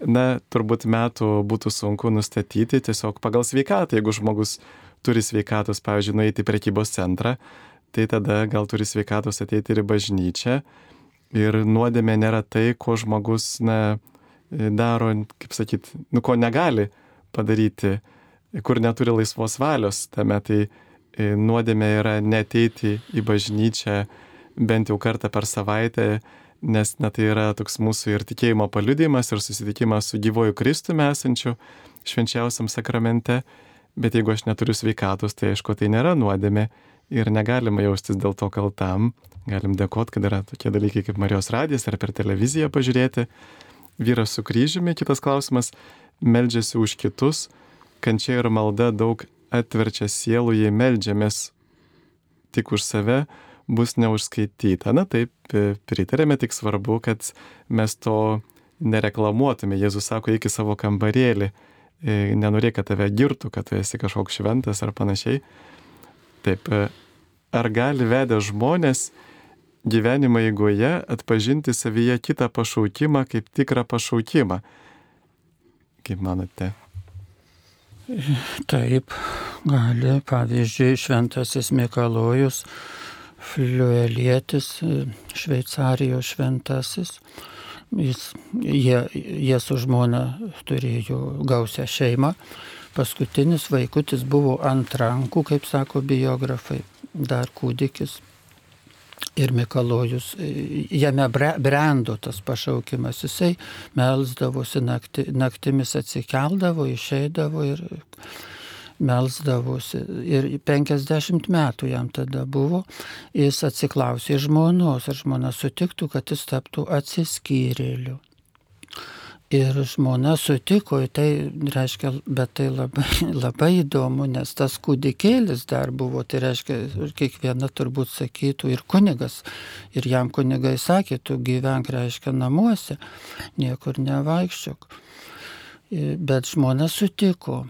Na, turbūt metų būtų sunku nustatyti tiesiog pagal sveikatą. Jeigu žmogus turi sveikatos, pavyzdžiui, nueiti į prekybos centrą, tai tada gal turi sveikatos ateiti ir į bažnyčią. Ir nuodėmė nėra tai, ko žmogus, na, daro, kaip sakyt, nu, ko negali padaryti, kur neturi laisvos valios. Tame tai e, nuodėmė yra neteiti į bažnyčią bent jau kartą per savaitę nes na, tai yra toks mūsų ir tikėjimo paliudimas, ir susitikimas su gyvoju Kristumi esančiu švenčiausiam sakramente, bet jeigu aš neturiu sveikatos, tai aišku, tai nėra nuodėmė ir negalima jaustis dėl to kaltam. Galim dėkoti, kad yra tokie dalykai kaip Marijos radijas ar per televiziją pažiūrėti. Vyras su kryžiumi, kitas klausimas, meldžiasi už kitus, kančia ir malda daug atverčia sielų, jei meldžiamės tik už save, bus neužskaityta. Na taip, pritarėme, tik svarbu, kad mes to nereklamuotume. Jėzus sako, iki savo kambarėlį, e, nenorėk, kad tave girtų, kad tu esi kažkoks šventas ar panašiai. Taip, e, ar gali vedę žmonės gyvenimo eigoje atpažinti savyje kitą pašaukimą kaip tikrą pašaukimą? Kaip manote? Taip, gali, pavyzdžiui, šventasis Mikalojus Fliuelietis, Šveicarijos šventasis. Jis, jie, jie su žmona turėjo gausią šeimą. Paskutinis vaikutis buvo ant rankų, kaip sako biografai, dar kūdikis. Ir Mikalojus, jame brendo tas pašaukimas, jisai melsdavosi nakti, naktimis atsikeldavo, išeidavo ir melsdavosi. Ir 50 metų jam tada buvo, jis atsiklausė žmonos, ar žmona sutiktų, kad jis taptų atsiskyrėliu. Ir žmona sutiko, tai reiškia, bet tai labai, labai įdomu, nes tas kūdikėlis dar buvo, tai reiškia, kiekviena turbūt sakytų ir kunigas. Ir jam kunigai sakė, tu gyvenk, reiškia, namuose, niekur nevaikščiok. Bet žmona sutiko.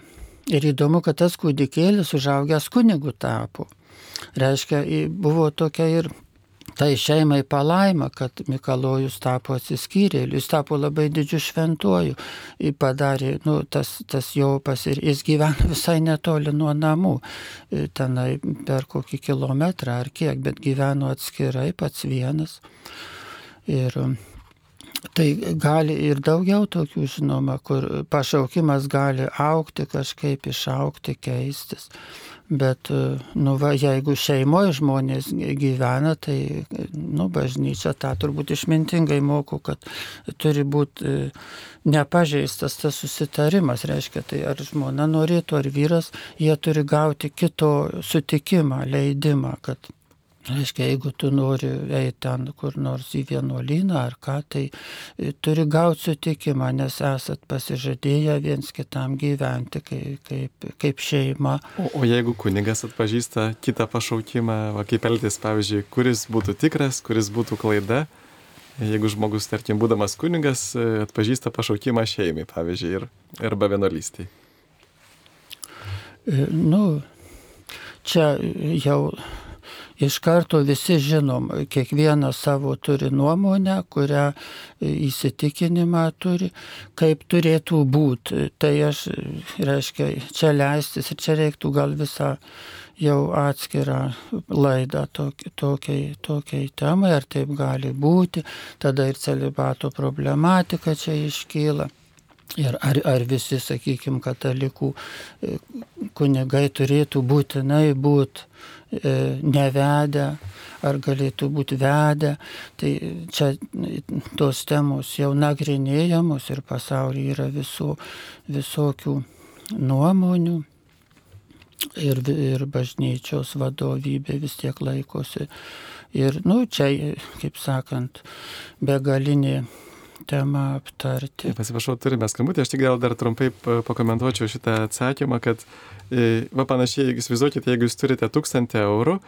Ir įdomu, kad tas kūdikėlis užaugęs kunigų tapo. Reiškia, buvo tokia ir tai šeimai palaima, kad Mikalojus tapo atsiskyrėliu, jis tapo labai didžiu šventuoju, jis padarė, nu, tas, tas jo pasir, jis gyvena visai netoli nuo namų, tenai per kokį kilometrą ar kiek, bet gyveno atskirai pats vienas. Ir tai gali ir daugiau tokių, žinoma, kur pašaukimas gali aukti, kažkaip išaukti, keistis. Bet, nu, va, jeigu šeimoje žmonės gyvena, tai, nu, bažnyčia tą turbūt išmintingai moko, kad turi būti nepažeistas tas susitarimas, reiškia, tai ar žmona norėtų, ar vyras, jie turi gauti kito sutikimą, leidimą, kad Reiškia, jeigu tu nori eiti ten kur nors į vienuolyną ar ką, tai e, turi gauti sutikimą, nes esat pasižadėję viens kitam gyventi kaip, kaip, kaip šeima. O, o jeigu kunigas atpažįsta kitą pašaukimą, va, kaip elgtis, pavyzdžiui, kuris būtų tikras, kuris būtų klaida, jeigu žmogus, tarkim, būdamas kunigas, e, atpažįsta pašaukimą šeimai, pavyzdžiui, ir, arba vienuolystiai. E, nu, čia jau iš karto visi žinom, kiekvienas savo turi nuomonę, kurią įsitikinimą turi, kaip turėtų būti. Tai aš, reiškia, čia leistis ir čia reiktų gal visą jau atskirą laidą tokiai, tokiai, tokiai temai, ar taip gali būti, tada ir celibato problematika čia iškyla. Ir ar, ar visi, sakykime, katalikų kunigai turėtų būtinai būti E, nevedę, ar galėtų būti vedę. Tai čia tos temos jau nagrinėjamos ir pasaulyje yra visų, visokių nuomonių. Ir, ir bažnyčios vadovybė vis tiek laikosi. Ir, nu, čia, kaip sakant, begalinė temą aptarti. Pasiprašau, turime skambutį, aš tik gal dar trumpai pakomentuočiau šitą atsakymą, kad, e, va panašiai, įsivaizduokite, jeigu jūs turite tūkstantį eurų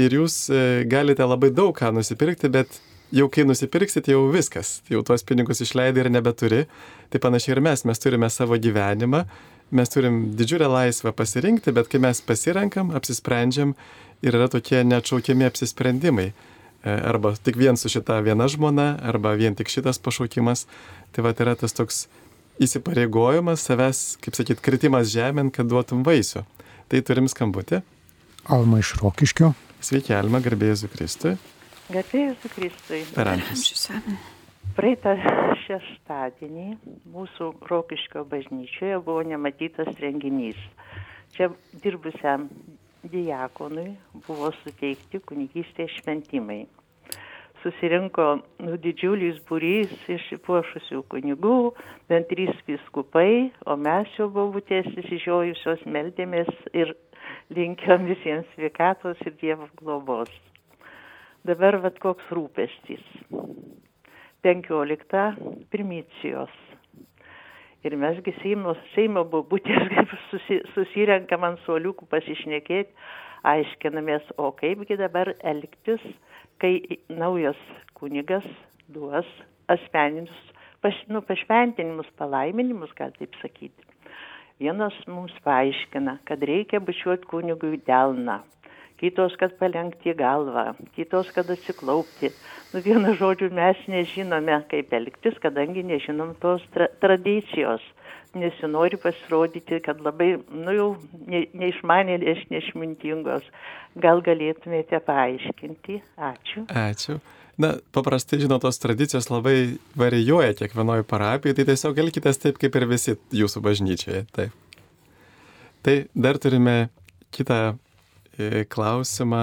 ir jūs e, galite labai daug ką nusipirkti, bet jau kai nusipirksit, jau viskas, jau tuos pinigus išleidai ir nebeturi, tai panašiai ir mes, mes turime savo gyvenimą, mes turim didžiulę laisvę pasirinkti, bet kai mes pasirenkam, apsisprendžiam ir yra tokie neatšaukiami apsisprendimai. E, arba tik vien su šita viena žmona, arba vien tik šitas pašaukimas. Tai va, tai yra tas toks įsipareigojimas savęs, kaip sakyt, kritimas žemėn, kad duotum vaisių. Tai turim skambutį. Alma iš Rokiškio. Sveiki, Alma, garbėjai Kristui. Garbėjai Kristui. Per amžius. Praeitą šeštadienį mūsų Rokiškio bažnyčioje buvo nematytas renginys. Čia dirbusiam diakonui buvo suteikti kunigystės šventimai. Susirinko nu, didžiulis būrys išsipuošusių kunigų, bent trys viskupai, o mes jau buvutės įsižiojusios meldėmės ir linkiam visiems sveikatos ir Dievo globos. Dabar vad koks rūpestis. 15 primicijos ir mes gi seimo seimo bobutės kaip susi susirenkam ant suoliukų pasišnekėt aiškinamės o kaipgi dabar elgtis kai naujas kunigas duos asmeninius pas nu pašventinimus palaiminimus gal taip sakyt vienas mums paaiškina kad reikia bučiuot kunigui delną kitos kad palenkti galvą kitos kad atsiklaupti. Nu vienu žodžiu mes nežinome kaip elgtis kadangi nežinom tos tra tradicijos. Nesinori pasirodyti kad labai nu jau ne neišmanėlės neišmintingos. Gal galėtumėte paaiškinti? Ačiū. Ačiū. Na, paprastai, žinot, tos tradicijos labai varijuoja kiekvienoje parapijoje, tai tiesiog elkitės taip, kaip ir visi jūsų bažnyčioje. Taip. Tai dar turime kitą klausimą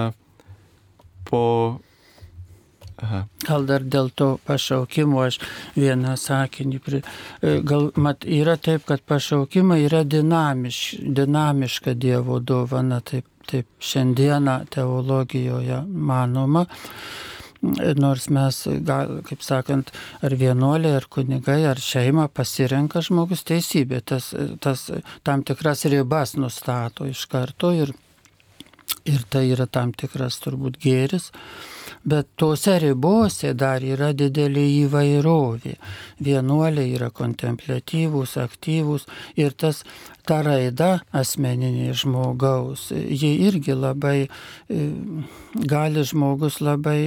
po Aha. Gal dar dėl to pašaukimo aš vieną sakinį. Pri... E, gal mat, yra taip, kad pašaukimai yra dinamiš, dinamiška Dievo dovana, taip, taip šiandieną teologijoje manoma. Nors mes, gal, kaip sakant, ar vienuoliai, ar kunigai, ar šeima pasirenka žmogus teisybė, tas, tas tam tikras ribas nustato iš karto ir, ir tai yra tam tikras turbūt gėris bet tose ribose dar yra didelė įvairovė. Vienuoliai yra kontemplatyvūs, aktyvūs ir tas ta raida asmeninė žmogaus, ji irgi labai, e, gali žmogus labai,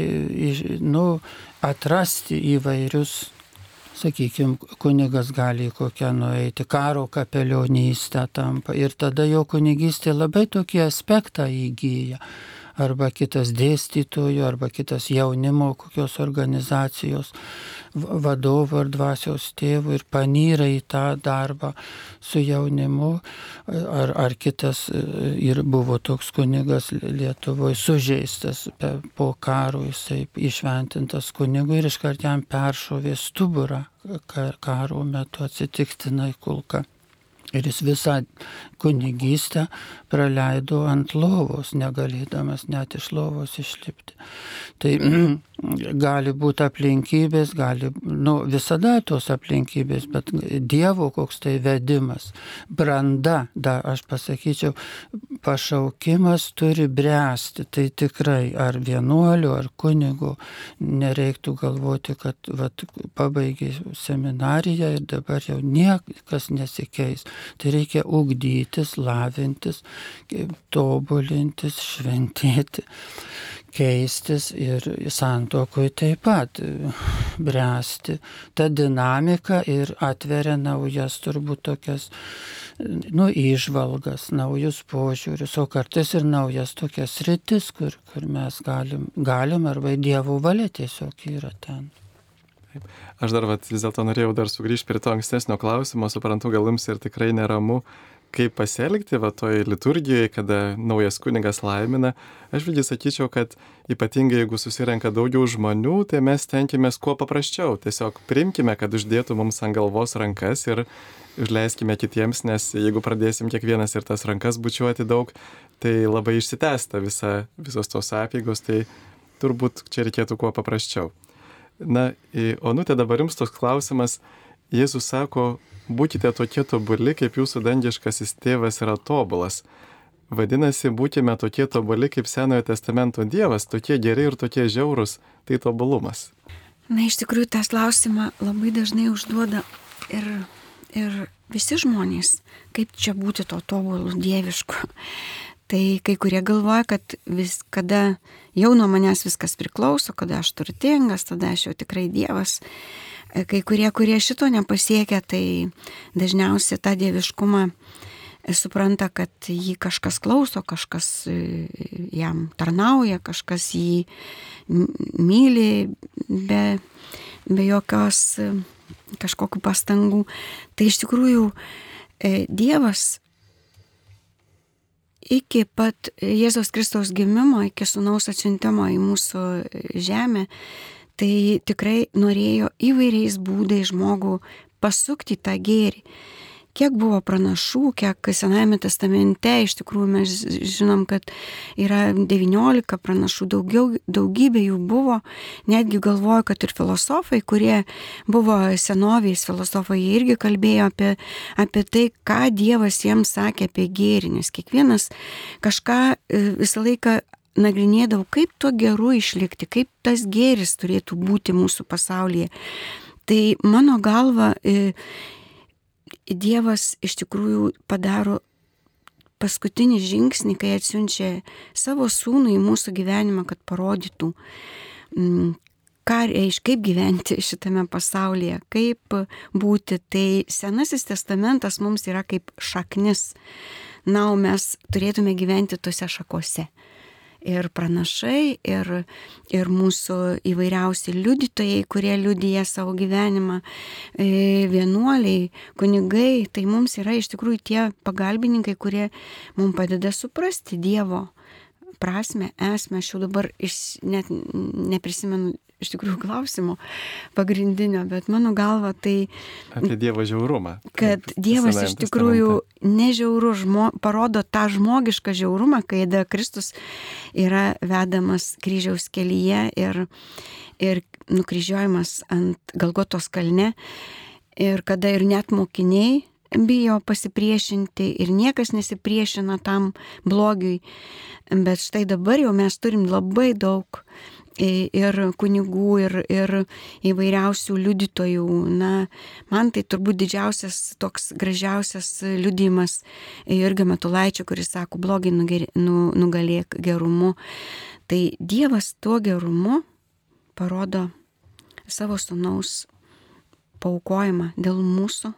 nu, atrasti įvairius sakykime, kunigas gali kokią nueiti, karo kapelionystę tampa. Ir tada jo kunigystė labai tokį aspektą įgyja. Arba kitas dėstytojų, arba kitas jaunimo kokios organizacijos vadovo ar dvasios tėvų ir panyra į tą darbą su jaunimu, ar, ar kitas ir buvo toks kunigas Lietuvoje sužeistas po karo, jisai išventintas kunigui ir iškart jam peršovė stuburą karo metu atsitiktinai kulka. Ir jis visą kunigystę praleido ant lovos, negalėdamas net iš lovos išlipti. Tai gali būti aplinkybės, gali, nu, visada tos aplinkybės, bet Dievo koks tai vedimas, branda, da, aš pasakyčiau, pašaukimas turi bręsti, tai tikrai ar vienuoliu, ar kunigu, nereiktų galvoti, kad vat, pabaigai seminariją ir dabar jau niekas nesikeis. Tai reikia ugdytis, lavintis, tobulintis, šventėti, keistis ir santokui taip pat bręsti. Ta dinamika ir atveria naujas turbūt tokias, nu, išvalgas, naujus požiūrius, o kartais ir naujas tokias rytis, kur, kur mes galim, galim arba Dievo valia tiesiog yra ten. Taip. Aš dar vat, vis dėlto norėjau dar sugrįžti prie to ankstesnio klausimo, suprantu, gal jums ir tikrai neramu, kaip pasielgti va toj liturgijoje, kada naujas kunigas laimina. Aš visgi sakyčiau, kad ypatingai jeigu susirenka daugiau žmonių, tai mes tenkimės kuo paprasčiau. Tiesiog primkime, kad uždėtų mums ant galvos rankas ir užleiskime kitiems, nes jeigu pradėsim kiekvienas ir tas rankas bučiuoti daug, tai labai išsitęsta visa, visos tos apėgos, tai turbūt čia reikėtų kuo paprasčiau. Na, Onutė, dabar jums toks klausimas. Jėzus sako, būkite tokie tobuli, kaip jūsų dangiškasis tėvas yra tobulas. Vadinasi, būkime tokie tobuli, kaip Senojo testamento Dievas, tokie geri ir tokie žiaurūs, tai tobulumas. Na, iš tikrųjų, tas klausimą labai dažnai užduoda ir, ir visi žmonės, kaip čia būti to tobulų dievišku. Tai kai kurie galvoja, kad vis, kada jau nuo manęs viskas priklauso, kada aš turtingas, tada aš jau tikrai Dievas. Kai kurie, kurie šito nepasiekia, tai dažniausiai tą dieviškumą supranta, kad jį kažkas klauso, kažkas e, jam tarnauja, kažkas jį myli be, be jokios e, kažkokių pastangų. Tai iš tikrųjų e, Dievas iki pat Jėzaus Kristaus gimimo, iki sunaus atsiuntimo į mūsų žemę, tai tikrai norėjo įvairiais būdais žmogų pasukti tą gėrį. Kiek buvo pranašų, kiek Senajame testamente iš tikrųjų mes žinom, kad yra 19 pranašų, daugiau, daugybė jų buvo, netgi galvoju, kad ir filosofai, kurie buvo senoviais filosofai, jie irgi kalbėjo apie, apie tai, ką Dievas jiems sakė apie gėrį, nes kiekvienas kažką e, visą laiką nagrinėdavau, kaip tuo geru išlikti, kaip tas gėris turėtų būti mūsų pasaulyje. Tai mano galva, e, Dievas iš tikrųjų padaro paskutinį žingsnį, kai atsiunčia savo sūnų į mūsų gyvenimą, kad parodytų, mm, ką reiškia, kaip gyventi šitame pasaulyje, kaip būti. Tai Senasis testamentas mums yra kaip šaknis. Na, o mes turėtume gyventi tose šakose ir pranašai, ir, ir mūsų įvairiausi liudytojai, kurie liudyja savo gyvenimą, e, vienuoliai, kunigai, tai mums yra iš tikrųjų tie pagalbininkai, kurie mums padeda suprasti Dievo prasme, esmę. Aš jau dabar iš, net neprisimenu iš tikrųjų klausimo pagrindinio, bet mano galva tai... Apie Dievo žiaurumą. Kad Dievas iš tikrųjų nežiaurų žmo, parodo tą žmogišką žiaurumą, kai da Kristus yra vedamas kryžiaus kelyje ir, ir nukryžiuojamas ant Galgotos kalne. Ir kada ir net mokiniai bijo pasipriešinti ir niekas nesipriešina tam blogiui. Bet štai dabar jau mes turim labai daug ir kunigų, ir, ir įvairiausių liudytojų. Na, man tai turbūt didžiausias toks gražiausias liudimas Jurgio Matulaičio, kuris sako, blogai nu, nugalėk gerumu. Tai Dievas tuo gerumu parodo savo sunaus paukojimą dėl mūsų,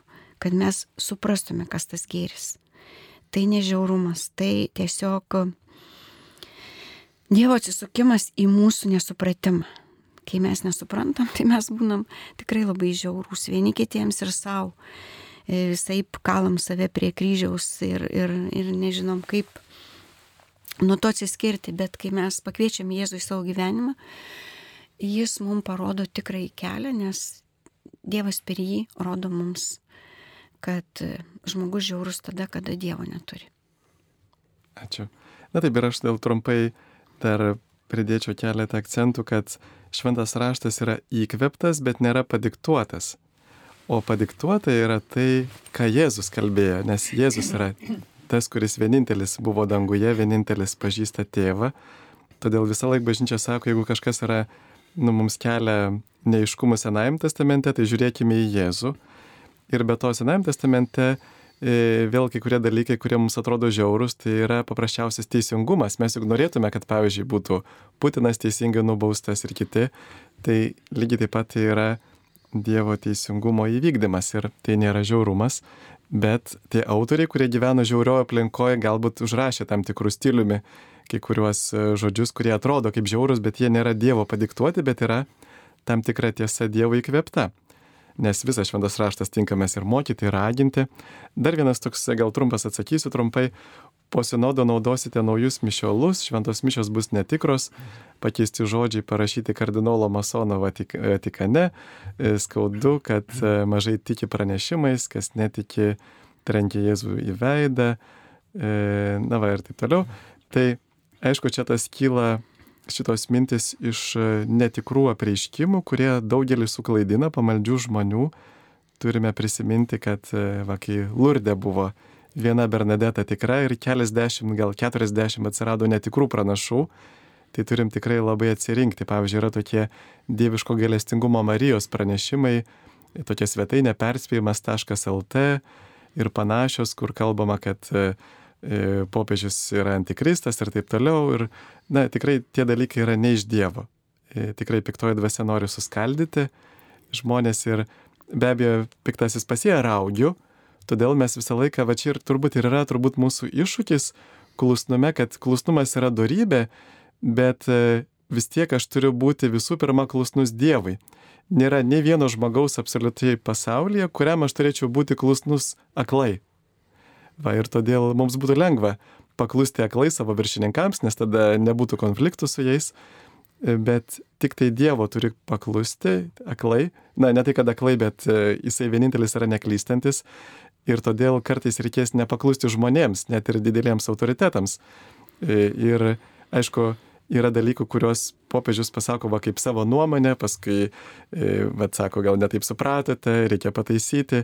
kad mes suprastume, kas tas gėris. Tai nežiaurumas, tai tiesiog Dievo atsisukimas į mūsų nesupratimą. Kai mes nesuprantam, tai mes būnam tikrai labai žiaurūs vieni kitiems ir savo. Visai kalam save prie kryžiaus ir, ir, ir nežinom kaip nuo to atsiskirti, bet kai mes pakviečiam Jėzų į savo gyvenimą, jis mums parodo tikrai kelią, nes Dievas per jį rodo mums, kad žmogus žiaurus tada, kada Dievo neturi. Ačiū. Na taip ir aš dėl trumpai dar pridėčiau keletą akcentų, kad šventas raštas yra įkveptas, bet nėra padiktuotas. O padiktuota yra tai, ką Jėzus kalbėjo, nes Jėzus yra tas, kuris vienintelis buvo danguje, vienintelis pažįsta tėvą. Todėl visą laiką bažnyčia sako, jeigu kažkas yra, nu, mums kelia neiškumų Senajame testamente, tai žiūrėkime į Jėzų. Ir be to Senajame testamente E, vėl kai kurie dalykai, kurie mums atrodo žiaurus, tai yra paprasčiausias teisingumas. Mes juk norėtume, kad pavyzdžiui būtų Putinas teisingai nubaustas ir kiti. Tai lygiai taip pat tai yra Dievo teisingumo įvykdymas ir tai nėra žiaurumas, bet tie autoriai, kurie gyveno žiaurioje aplinkoje, galbūt užrašė tam tikrų stiliumi kai kuriuos e, žodžius, kurie atrodo kaip žiaurus, bet jie nėra Dievo padiktuoti, bet yra tam tikra tiesa Dievo įkvėpta nes visas šventas raštas tinkamas ir mokyti, ir raginti. Dar vienas toks, gal trumpas atsakysiu trumpai, po sinodo naudosite naujus mišiolus, šventos mišios bus netikros, pakeisti žodžiai parašyti kardinolo Masono Vatikane, e, skaudu, kad e, mažai tiki pranešimais, kas netiki trenkia Jėzų į veidą, e, na va ir taip toliau. Tai aišku, čia tas kyla šitos mintis iš e, netikrų apreiškimų, kurie daugelį suklaidina pamaldžių žmonių. Turime prisiminti, kad e, va, kai Lurdė buvo viena Bernadeta tikra ir keliasdešimt, gal keturiasdešimt atsirado netikrų pranašų, tai turim tikrai labai atsirinkti. Pavyzdžiui, yra tokie dieviško galestingumo Marijos pranešimai, tokia svetainė perspėjimas.lt ir panašios, kur kalbama, kad e, popiežius yra antikristas ir taip toliau. Ir na, tikrai tie dalykai yra ne iš Dievo. E, tikrai piktoji dvasia nori suskaldyti žmonės ir be abejo piktasis pasie raugių, todėl mes visą laiką, va čia ir turbūt ir yra turbūt mūsų iššūkis klusnume, kad klusnumas yra darybė, bet e, vis tiek aš turiu būti visų pirma klusnus Dievui. Nėra ne vieno žmogaus absoliučiai pasaulyje, kuriam aš turėčiau būti klusnus aklai. Va ir todėl mums būtų lengva paklusti aklai savo viršininkams, nes tada nebūtų konfliktų su jais, bet tik tai Dievo turi paklusti aklai. Na, ne tai, kad aklai, bet e, jisai vienintelis yra neklystantis ir todėl kartais reikės nepaklusti žmonėms, net ir dideliems autoritetams. E, ir aišku, yra dalykų, kuriuos popiežius pasako va kaip savo nuomonę, paskui, e, va sako, gal netaip supratote, reikia pataisyti,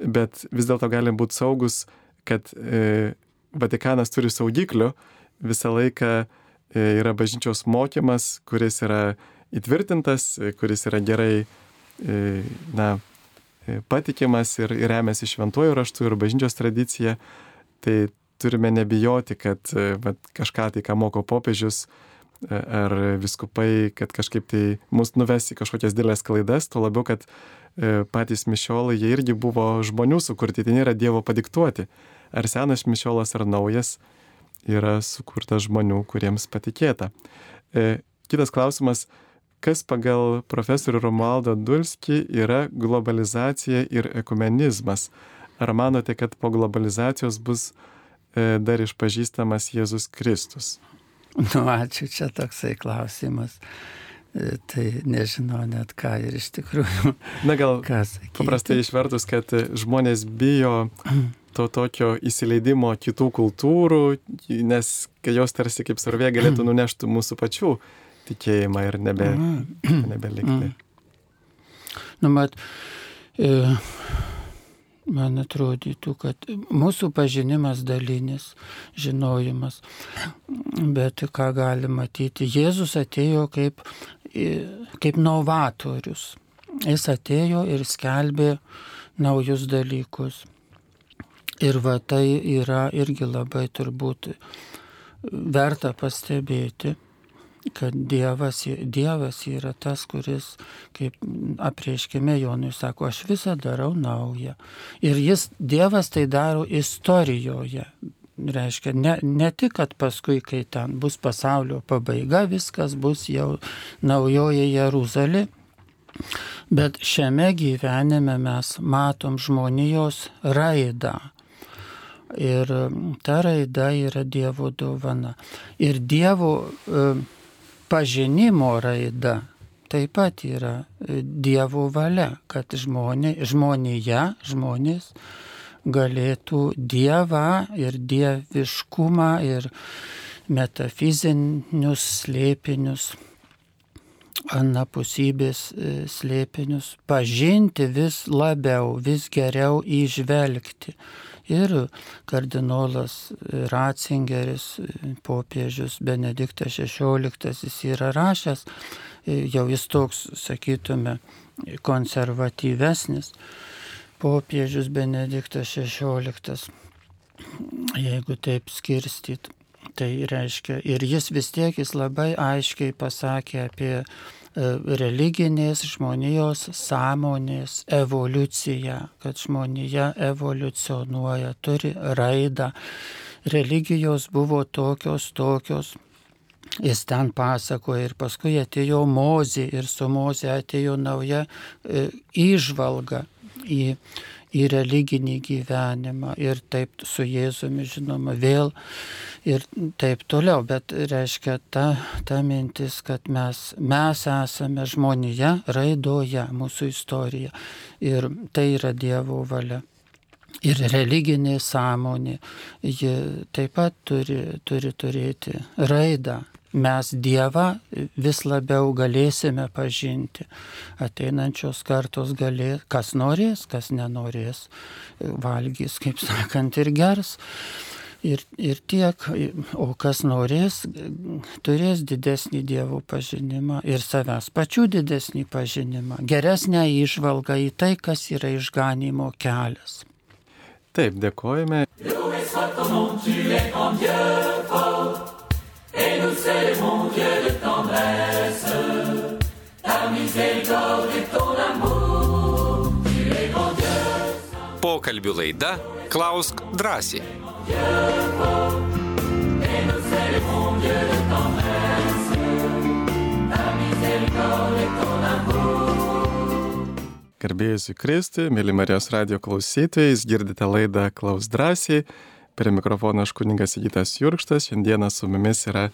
bet vis dėlto galim būti saugus, kad Vatikanas turi saugiklių, visą laiką e, yra bažnyčios mokymas, kuris yra įtvirtintas, e, kuris yra gerai, e, na, patikimas ir, remiasi šventuoju raštu ir bažnyčios tradicija. Tai turime nebijoti, kad vat, kažką tai, ką moko popiežius ar viskupai, kad kažkaip tai mus nuves į kažkokias didelės klaidas, tuo labiau, kad patys mišiolai, jie irgi buvo žmonių sukurti, tai nėra Dievo padiktuoti ar senas mišiolas, ar naujas, yra sukurtas žmonių, kuriems patikėta. E, kitas klausimas, kas pagal profesorių Romualdą Dulskį yra globalizacija ir ekumenizmas? Ar manote, kad po globalizacijos bus e, dar išpažįstamas Jėzus Kristus? Nu, ačiū, čia toksai klausimas. E, tai nežinau net ką ir iš tikrųjų. Na gal paprastai išvertus, kad žmonės bijo to tokio įsileidimo kitų kultūrų, nes jos tarsi kaip sarvė galėtų nunešti mūsų pačių tikėjimą ir nebe, mm. nebelikti. Nu, mat, e, man atrodytų, kad mūsų pažinimas dalinis, žinojimas, bet ką gali matyti, Jėzus atėjo kaip, e, kaip novatorius. Jis atėjo ir skelbė naujus dalykus. Ir va tai yra irgi labai turbūt verta pastebėti, kad Dievas, dievas yra tas, kuris, kaip apreiškime Jonui, sako, aš visą darau naują. Ir jis, Dievas tai daro istorijoje. reiškia, ne, ne tik, kad paskui, kai ten bus pasaulio pabaiga, viskas bus jau naujoje Jeruzalė, bet šiame gyvenime mes matom žmonijos raidą. Ir ta raida yra Dievo dovana. Ir Dievo e, pažinimo raida taip pat yra e, Dievo valia, kad žmonė, žmonėje, žmonės galėtų Dievą ir dieviškumą ir metafizinius slėpinius, anapusybės e, slėpinius pažinti vis labiau, vis geriau įžvelgti. Ir kardinolas Ratzingeris, popiežius Benediktas XVI yra rašęs, e, jau jis toks, sakytume, konservatyvesnis, popiežius Benediktas XVI, jeigu taip skirstyt. Tai reiškia, ir jis vis tiek jis labai aiškiai pasakė apie religinės žmonijos sąmonės evoliuciją, kad žmonija evoliucionuoja, turi raidą. Religijos buvo tokios, tokios. Jis ten pasakoja ir paskui atėjo mozė ir su mozė atėjo nauja e, įžvalga į, į religinį gyvenimą ir taip su Jėzumi, žinoma, vėl ir taip toliau. Bet reiškia ta, ta mintis, kad mes, mes esame žmonėje raidoje, mūsų istorija. Ir tai yra Dievo valia. Ir religinė sąmonė, ji taip pat turi, turi turėti raidą, mes Dievą vis labiau galėsime pažinti. Ateinančios kartos galės, kas norės, kas nenorės, valgys, kaip sakant, ir gers. Ir, ir tiek, o kas norės, turės didesnį Dievo pažinimą ir savęs pačių didesnį pažinimą, geresnę išvalgą į tai, kas yra išganimo kelias. Taip, dėkojame. Et nous célébrons Dieu de tendresse, ta miséricorde et ton amour, tu es grand Dieu. Pokalbių laida Klausk drąsiai. Garbėjusi Kristui, mėly Marijos radio klausytojai, girdite laidą Klaus drąsiai. Prie mikrofono aš kuningas Įgytas Jurkštas. Šiandieną su mumis yra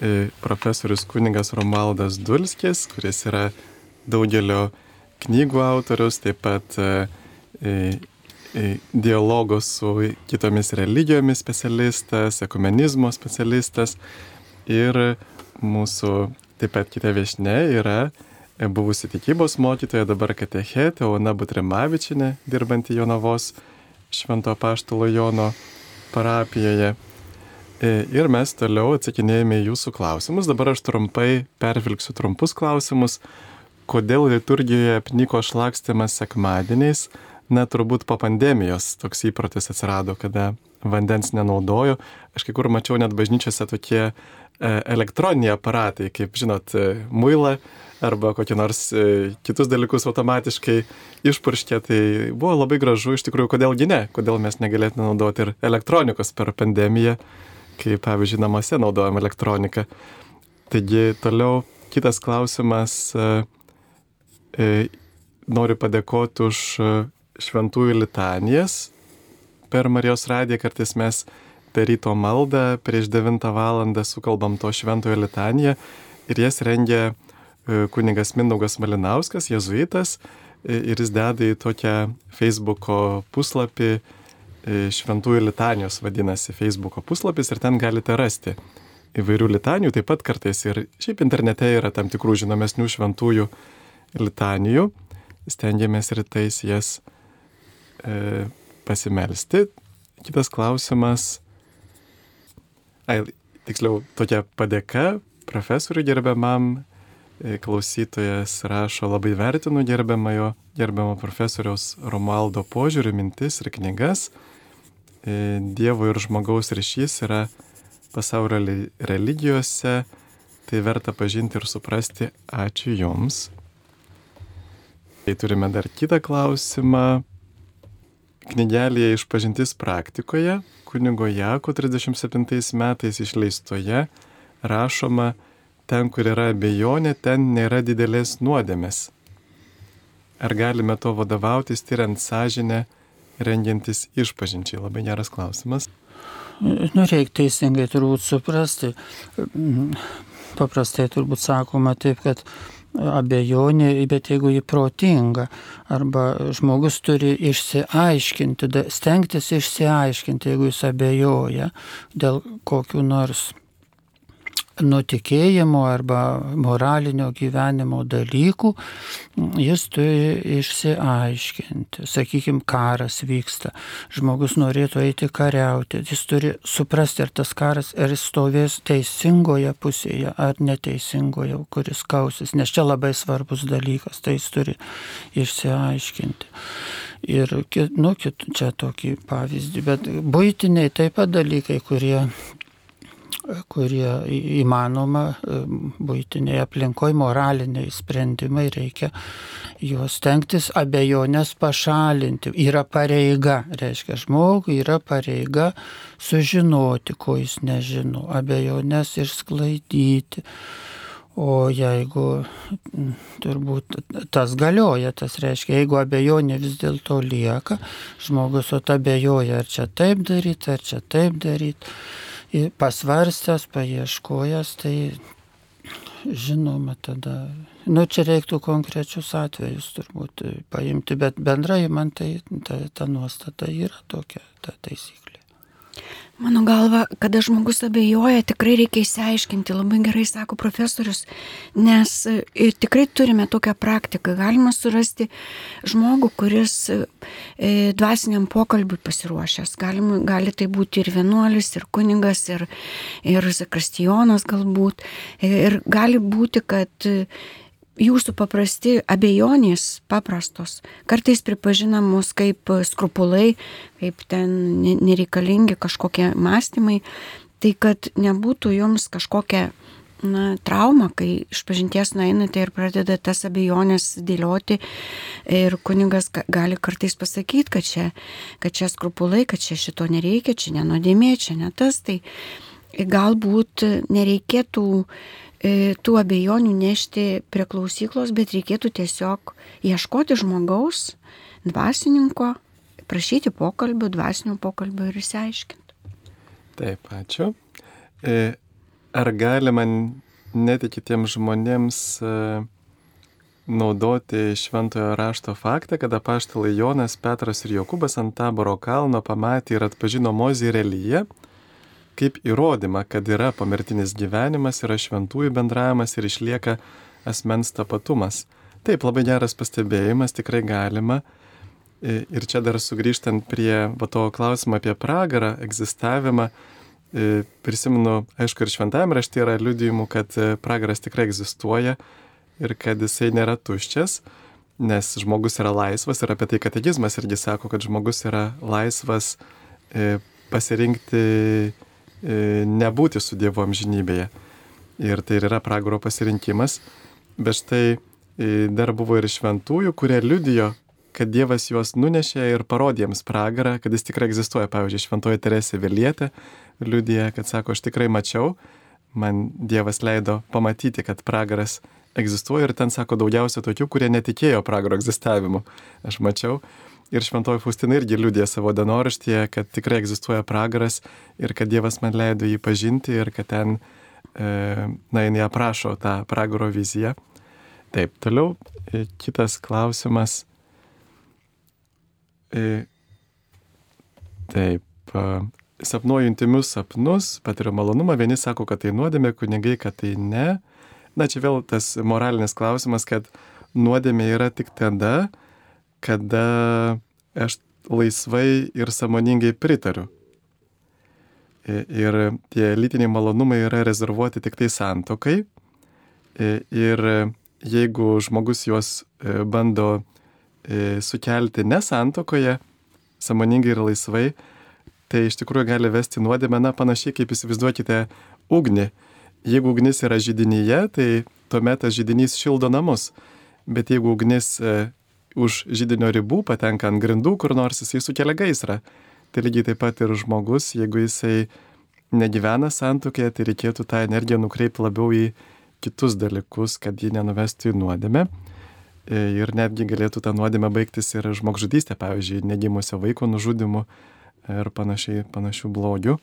e, profesorius kuningas Romaldas Dulskis, kuris yra daugelio knygų autorius, taip pat e, e, dialogo su kitomis religijomis specialistas, ekumenizmo specialistas. Ir mūsų taip pat kita viešne yra buvusi tikybos mokytoja, dabar katechetė Ona Butrimavičinė, dirbanti Jonavos Švento Paštalo Jono parapijoje. E, ir mes toliau atsakinėjame į jūsų klausimus. Dabar aš trumpai pervilksiu trumpus klausimus. Kodėl liturgijoje apniko šlakstimas sekmadieniais? Na, turbūt po pandemijos toks įprotis atsirado, kada vandens nenaudoju. Aš kai kur mačiau net bažnyčiose tokie e, elektroniniai aparatai, kaip žinot, e, muilą arba kokį nors e, kitus dalykus automatiškai išpurškė, tai buvo labai gražu iš tikrųjų, kodėlgi ne, kodėl mes negalėtume naudoti ir elektronikos per pandemiją, kai pavyzdžiui namuose naudojam elektroniką. Taigi toliau kitas klausimas, e, e, noriu padėkoti už šventųjų litanijas. Per Marijos radiją kartais mes per ryto maldą prieš 9 val. sukalbam to šventojo litaniją ir jas rengia Kunigas Mindaugas Malinauskas, jezuitas, ir jis deda į tokią Facebook'o puslapį, Šventųjų litanijos vadinasi Facebook'o puslapis ir ten galite rasti įvairių litanijų, taip pat kartais ir šiaip internete yra tam tikrų žinomesnių šventųjų litanijų, stengiamės rytais jas e, pasimelsti. Kitas klausimas, ai, tiksliau, tokia padėka profesoriui gerbiamam klausytojas rašo labai vertinu gerbiamojo, gerbiamo profesoriaus Romaldo požiūrį, mintis ir knygas. E, Dievo ir žmogaus ryšys yra pasaulio religijose, tai verta pažinti ir suprasti. Ačiū Jums. Tai turime dar kitą klausimą. knygelėje išpažintis praktikoje, kunigo Jako 37 metais išleistoje, rašoma, ten, kur yra abejonė, ten nėra didelės nuodėmės. Ar galime to vadovautis, tyriant sąžinę, rengiantis išpažinčiai? Labai geras klausimas. Nu, reikia teisingai turbūt suprasti. Paprastai turbūt sakoma taip, kad abejonė, bet jeigu ji protinga, arba žmogus turi išsiaiškinti, stengtis išsiaiškinti, jeigu jis abejoja dėl kokiu nors nutikėjimo arba moralinio gyvenimo dalykų, jis turi išsiaiškinti. Sakykime, karas vyksta, žmogus norėtų eiti kariauti, jis turi suprasti, ar tas karas, ar stovės teisingoje pusėje, ar neteisingoje, kuris kausis, nes čia labai svarbus dalykas, tai jis turi išsiaiškinti. Ir, nu, čia tokį pavyzdį, bet būtiniai taip pat dalykai, kurie kurie įmanoma būtinėje aplinkoje, moraliniai sprendimai, reikia juos tenktis abejonės pašalinti. Yra pareiga, reiškia, žmogui yra pareiga sužinoti, ko jis nežino, abejonės išsklaidyti. O jeigu turbūt tas galioja, tas reiškia, jeigu abejonė vis dėlto lieka, žmogus abejoja, ar čia taip daryti, ar čia taip daryti pasvarstęs, paieškojęs, tai žinoma tada, nu čia reiktų konkrečius atvejus turbūt paimti, bet bendrai man tai ta, ta nuostata yra tokia, ta taisyklė. Mano galva, kada žmogus abejoja, tikrai reikia įsiaiškinti, labai gerai sako profesorius, nes e, tikrai turime tokią praktiką. Galima surasti žmogų, kuris e, dvasiniam pokalbiui pasiruošęs. Galima, gali tai būti ir vienuolis, ir kunigas, ir, ir zakristijonas galbūt. Ir gali būti, kad jūsų paprasti abejonės paprastos, kartais pripažinamos kaip skrupulai, kaip ten nereikalingi kažkokie mąstymai, tai kad nebūtų jums kažkokia na, trauma, kai iš pažinties nueinate ir pradeda tas abejonės dėlioti. Ir kunigas gali kartais pasakyti, kad čia, kad čia skrupulai, kad čia šito nereikia, čia nenodėmė, čia ne tas, tai galbūt nereikėtų E, tų abejonių nešti prie klausyklos, bet reikėtų tiesiog ieškoti žmogaus, dvasininko, prašyti pokalbio, dvasinio pokalbio ir įsiaiškinti. Taip, ačiū. E, ar galima netikitiems žmonėms e, naudoti šventojo rašto faktą, kad apaštalai Jonas, Petras ir Jokubas ant taboro kalno pamatė ir atpažino Mozį ir Elyje? Kaip įrodymą, kad yra pomirtinis gyvenimas, yra šventųjų bendravimas ir išlieka asmens tapatumas. Taip, labai geras pastebėjimas, tikrai galima. Ir čia dar sugrįžtant prie va, to klausimo apie pragarą, egzistavimą, prisimenu, aišku, ir šventajame rašte yra liudijimų, kad pragaras tikrai egzistuoja ir kad jisai nėra tuščias, nes žmogus yra laisvas ir apie tai katekizmas irgi sako, kad žmogus yra laisvas pasirinkti E, nebūti su Dievu amžinybėje. Ir tai ir yra pragaro pasirinkimas. Bet štai e, dar buvo ir šventųjų, kurie liudijo, kad Dievas juos nunešė ir parodė jiems pragarą, kad jis tikrai egzistuoja. Pavyzdžiui, šventoji Teresė Vilietė liudija, kad sako, aš tikrai mačiau, man Dievas leido pamatyti, kad pragaras egzistuoja ir ten sako daugiausia tokių, kurie netikėjo pragaro egzistavimu. Aš mačiau. Ir šventoji Faustina irgi liūdė savo dienoraštyje, kad tikrai egzistuoja pragaras ir kad Dievas man leido jį pažinti ir kad ten, e, na, jinai aprašo tą pragaro viziją. Taip, toliau e, kitas klausimas. E, taip, sapnuoju intimius sapnus, patiriu malonumą, vieni sako, kad tai nuodėmė, kunigai, kad tai ne. Na, čia vėl tas moralinis klausimas, kad nuodėmė yra tik tada, kada aš laisvai ir samoningai pritariu. Ir tie lytiniai malonumai yra rezervuoti tik tai santokai. Ir jeigu žmogus juos e, bando e, sukelti nesantokoje, samoningai ir laisvai, tai iš tikrųjų gali vesti nuodėmę, na panašiai kaip įsivaizduokite ugnį. Jeigu ugnis yra židinyje, tai tuomet tas žydinys šildo namus. Bet jeigu ugnis e, už žydinio ribų, patenka ant grindų kur nors, jisai sukelia gaisrą. Tai lygiai taip pat ir žmogus, jeigu jisai negyvena santokėje, tai reikėtų tą energiją nukreipti labiau į kitus dalykus, kad ji nenuvestų į nuodėmę. E, ir netgi galėtų tą nuodėmę baigtis ir žmogžudystė, pavyzdžiui, negimusio vaiko nužudimu ir panašiai, panašių blogių.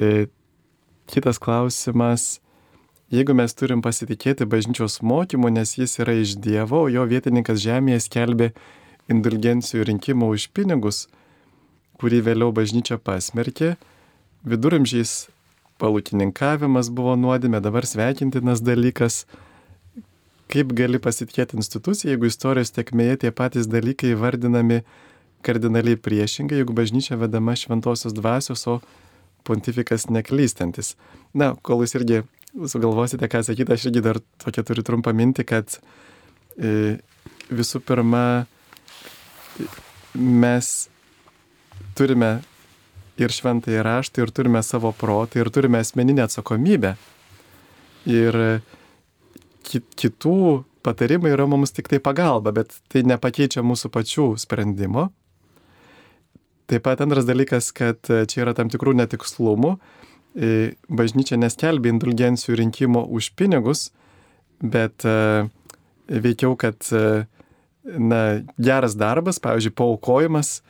E, kitas klausimas. Jeigu mes turim pasitikėti bažnyčios mokymu, nes jis yra iš Dievo, o jo vietininkas žemėje skelbė indulgencijų rinkimo už pinigus, kurį vėliau bažnyčia pasmerkė, viduramžiais palūkininkavimas buvo nuodėmė, dabar sveikintinas dalykas. Kaip gali pasitikėti instituciją, jeigu istorijos tekmėje tie patys dalykai vardinami kardinaliai priešingai, jeigu bažnyčia vedama šventosios dvasios, o pontifikas neklystantis. Na, kol jūs irgi sugalvosite, ką sakyti, aš irgi dar tokia turiu trumpą mintį, kad e, visų pirma, mes turime ir šventąjį raštą, ir turime savo protą, ir turime asmeninę atsakomybę. Ir kitų patarimai yra mums tik tai pagalba, bet tai nepakeičia mūsų pačių sprendimo. Taip pat antras dalykas, kad čia yra tam tikrų netikslumų. Bažnyčia neskelbia indulgencijų rinkimo už pinigus, bet e, veikiau, kad e, na, geras darbas, pavyzdžiui, paukojimas,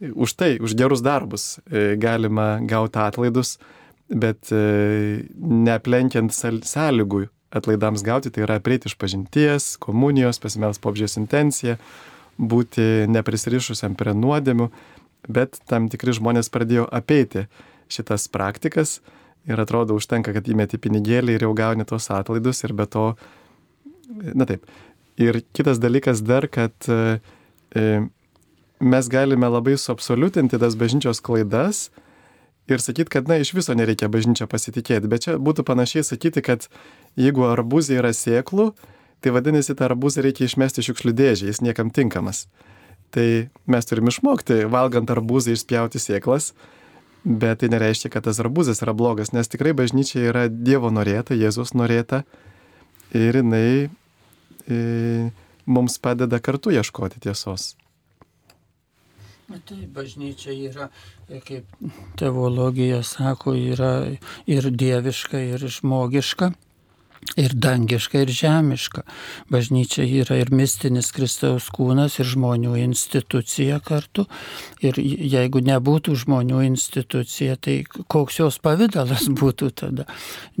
už tai, už gerus darbus e, galima gauti atlaidus, bet neaplenkiant sąlygų atlaidams gauti, tai yra prieiti iš pažinties, komunijos, pasimels popžiės intenciją, būti neprisirišusiam prie nuodėmių, bet tam tikri žmonės pradėjo apeiti šitas praktikas ir atrodo užtenka, kad įmeti pinigėlį ir jau gauni tos atlaidus ir be to, na taip. Ir kitas dalykas dar, kad e, mes galime labai suabsoliutinti tas bažnyčios klaidas ir sakyti, kad, na, iš viso nereikia bažnyčią pasitikėti. Bet čia būtų panašiai sakyti, kad jeigu arbuzė yra sėklų, tai vadinasi, tą arbuzą reikia išmesti šiukšlių dėžę, jis niekam tinkamas. Tai mes turim išmokti, valgant arbuzą, išspjauti sėklas, bet tai nereiškia, kad tas arbuzas yra blogas, nes tikrai bažnyčia yra Dievo norėta, Jėzus norėta ir jinai e, mums padeda kartu ieškoti tiesos. Tai bažnyčia yra, kaip teologija sako, yra ir dieviška, ir žmogiška. Ir dangiška, ir žemiška. Bažnyčia yra ir mistinis Kristaus kūnas, ir žmonių institucija kartu. Ir jeigu nebūtų žmonių institucija, tai koks jos pavydalas būtų tada?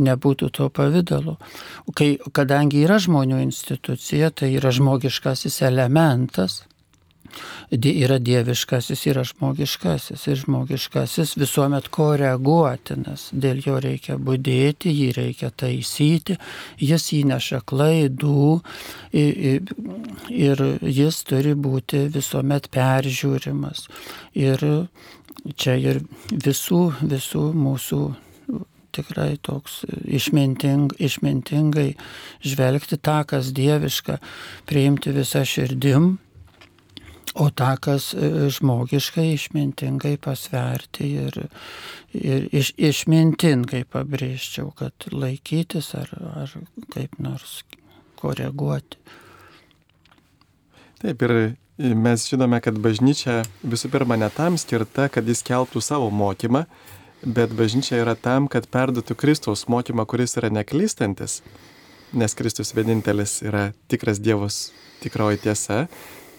Nebūtų to pavydalo. Kai, kadangi yra žmonių institucija, tai yra žmogiškasis elementas yra dieviškasis, yra žmogiškasis. Ir žmogiškasis visuomet koreguotinas. Dėl jo reikia būdėti, jį reikia taisyti, jis įneša klaidų ir jis turi būti visuomet peržiūrimas. Ir čia ir visų, visų mūsų tikrai toks išminting, išmintingai žvelgti tą, kas dieviška, priimti visą širdim O tą, kas e, žmogiškai išmintingai pasverti ir, ir iš, išmintingai pabrėžčiau, kad laikytis ar, ar kaip nors koreguoti. Taip ir mes žinome, kad bažnyčia visų pirma ne tam skirta, kad jis keltų savo mokymą, bet bažnyčia yra tam, kad perduotų Kristaus mokymą, kuris yra neklystantis, nes Kristus vienintelis yra tikras Dievas, tikroji tiesa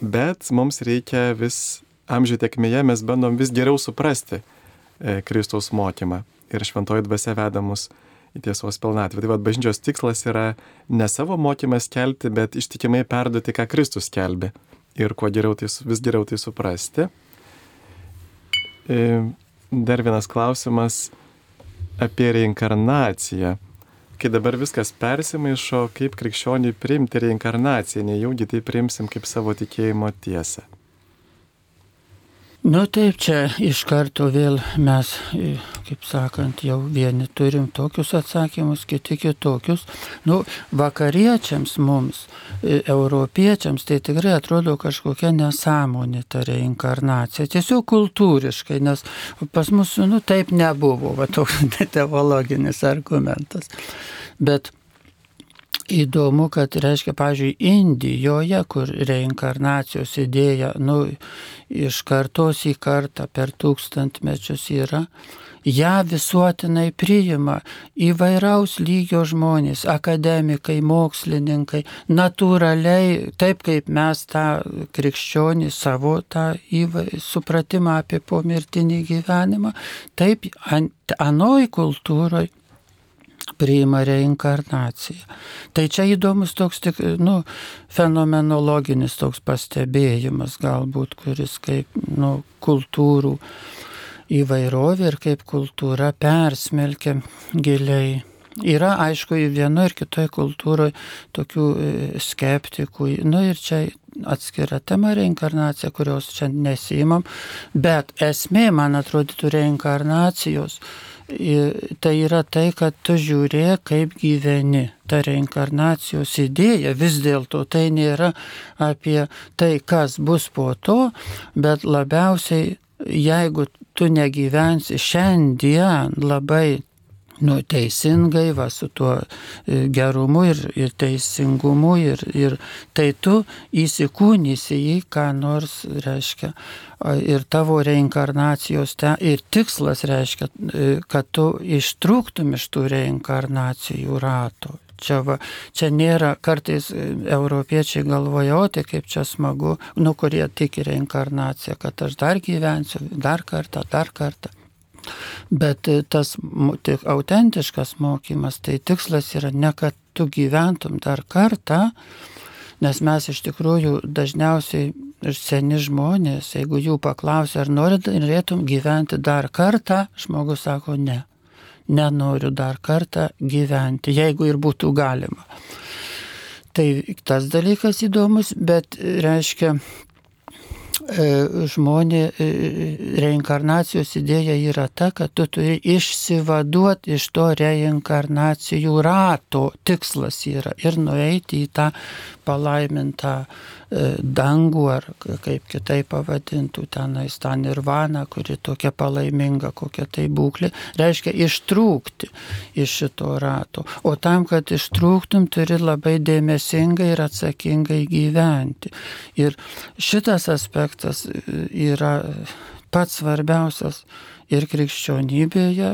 bet mums reikia vis amžių tekmėje, mes bandom vis geriau suprasti e, Kristaus mokymą ir šventoji dvasia veda mus į tiesos pilnatvę. Tai vad bažnyčios tikslas yra ne savo mokymą skelbti, bet ištikimai perduoti, ką Kristus skelbė ir kuo geriau tai, vis geriau tai suprasti. E, dar vienas klausimas apie reinkarnaciją kai dabar viskas persimaišo, kaip krikščioniui priimti reinkarnaciją, nejaugi tai priimsim kaip savo tikėjimo tiesą. Nu taip, čia iš karto vėl mes, kaip sakant, jau vieni turim tokius atsakymus, kiti kitokius. Nu, vakariečiams mums, europiečiams, tai tikrai atrodo kažkokia nesąmonė ta reinkarnacija. Tiesiog kultūriškai, nes pas mus, nu taip nebuvo, va toks teologinis argumentas. Bet įdomu, kad, reiškia, pavyzdžiui, Indijoje, kur reinkarnacijos idėja, nu, iš kartos į kartą per tūkstantmečius yra, ją visuotinai priima įvairaus lygio žmonės, akademikai, mokslininkai, natūraliai, taip kaip mes tą krikščionį savo tą įvai, supratimą apie pomirtinį gyvenimą, taip anoj kultūroje priima reinkarnaciją. Tai čia įdomus toks tik, nu, fenomenologinis toks pastebėjimas galbūt, kuris kaip, nu, kultūrų įvairovė ir kaip kultūra persmelkia giliai. Yra, aišku, vienoje ir kitoje kultūroje tokių e, skeptikų, nu ir čia atskira tema reinkarnacija, kurios čia nesimam, bet esmė, man atrodytų, reinkarnacijos tai yra tai, kad tu žiūrė, kaip gyveni. Ta reinkarnacijos idėja vis dėlto tai nėra apie tai, kas bus po to, bet labiausiai, jeigu tu negyvensi šiandien labai nu, teisingai, va, su tuo e, gerumu ir, ir teisingumu, ir, ir tai tu įsikūnysi į ką nors, reiškia, ir tavo reinkarnacijos ten, ir tikslas reiškia, e, kad tu ištrūktum iš tų reinkarnacijų rato. Čia, va, čia nėra, kartais e, europiečiai galvoja, o tai kaip čia smagu, nu kurie tiki reinkarnaciją, kad aš dar gyvensiu, dar kartą, dar kartą. Bet e, tas tik autentiškas mokymas, tai tikslas yra ne, kad tu gyventum dar kartą, nes mes iš tikrųjų dažniausiai ir seni žmonės, jeigu jų paklausia, ar norėtum gyventi dar kartą, žmogus sako ne. Nenoriu dar kartą gyventi, jeigu ir būtų galima. Tai tas dalykas įdomus, bet reiškia, žmonė, e, reinkarnacijos idėja yra ta, kad tu turi išsivaduoti iš to reinkarnacijų rato. Tikslas yra ir nueiti į tą palaimintą e, dangų, ar kaip kitaip pavadintų tenais tą nirvaną, kuri tokia palaiminga, kokia tai būklė, reiškia ištrūkti iš šito rato. O tam, kad ištrūktum, turi labai dėmesingai ir atsakingai gyventi. Ir šitas aspektas e, yra pats svarbiausias ir krikščionybėje,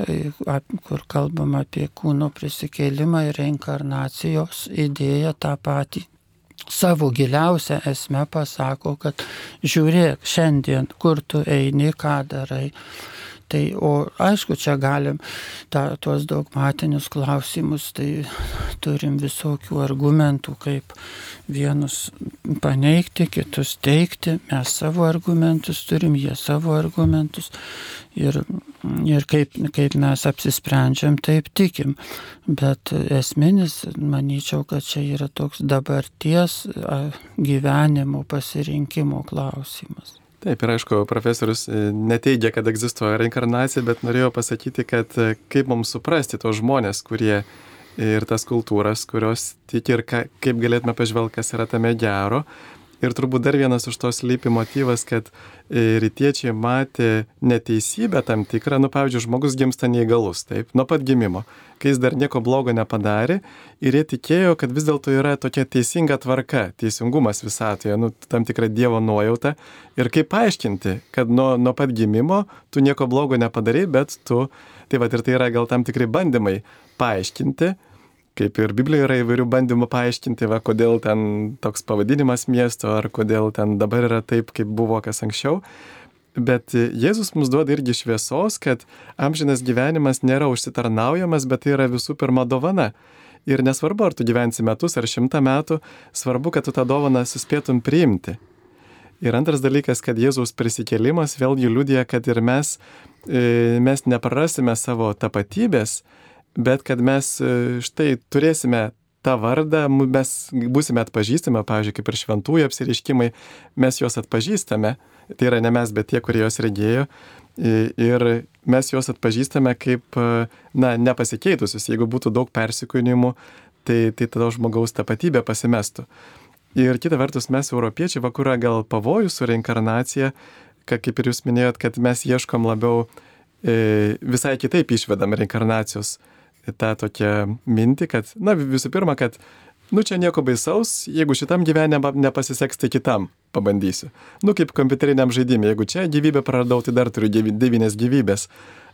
kur kalbam apie kūno prisikėlimą ir reinkarnacijos idėją tą patį savo giliausią esmę pasako, kad žiūrėk šiandien, kur tu eini, ką darai. Tai, o aišku, čia galim ta, tuos dogmatinius klausimus, tai turim visokių argumentų, kaip vienus paneigti, kitus teikti. Mes savo argumentus turim, jie savo argumentus. Ir, ir kaip, kaip mes apsisprendžiam, taip tikim. Bet esminis, manyčiau, kad čia yra toks dabarties gyvenimo pasirinkimo klausimas. Taip, ir aišku, profesorius e, neteigia, kad egzistuoja reinkarnacija, bet norėjo pasakyti, kad e, kaip mums suprasti tos žmonės, kurie ir tas kultūras, kurios tiki ir ka, kaip galėtume pažvelgti, kas yra tame gero. Ir turbūt dar vienas už tos lypi motyvas, kad e, rytiečiai matė neteisybę tam tikrą, nu pavyzdžiui, žmogus gimsta neįgalus, taip, nuo pat gimimo, kai jis dar nieko blogo nepadarė ir jie tikėjo, kad vis dėlto yra tokia teisinga tvarka, teisingumas visatoje, nu, tam tikra Dievo nuojauta. Ir kaip paaiškinti, kad nuo, nuo pat gimimo tu nieko blogo nepadarai, bet tu, tai va ir tai yra gal tam tikrai bandymai paaiškinti, kaip ir Biblijoje yra įvairių bandymų paaiškinti, va, kodėl ten toks pavadinimas miesto, ar kodėl ten dabar yra taip, kaip buvo kas anksčiau. Bet Jėzus mums duoda irgi šviesos, kad amžinas gyvenimas nėra užsitarnaujamas, bet tai yra visų pirma dovana. Ir nesvarbu, ar tu gyvensi metus ar šimtą metų, svarbu, kad tu tą dovaną suspėtum priimti. Ir antras dalykas, kad Jėzaus prisikėlimas vėlgi liudija, kad ir mes, e, mes neprarasime savo tapatybės, bet kad mes e, štai turėsime tą vardą, mes būsime atpažįstami, pavyzdžiui, kaip ir šventųjų apsiriškimai, mes juos atpažįstame, tai yra ne mes, bet tie, kurie juos regėjo, ir mes juos atpažįstame kaip, e, na, nepasikeitusius, jeigu būtų daug persikūnimų, tai, tai tada žmogaus tapatybė pasimestų. Ir kita vertus, mes, europiečiai, vakarą gal pavojus su reinkarnacija, kad kaip ir jūs minėjot, kad mes ieškom labiau e, visai kitaip išvedam reinkarnacijos tą tokią mintį, kad, na, visų pirma, kad nu čia nieko baisaus, jeigu šitam gyvenime nepasiseks, tai kitam pabandysiu. Nu kaip kompiuteriniam žaidimui, jeigu čia gyvybę praradau, tai dar turiu devynias gyvybės.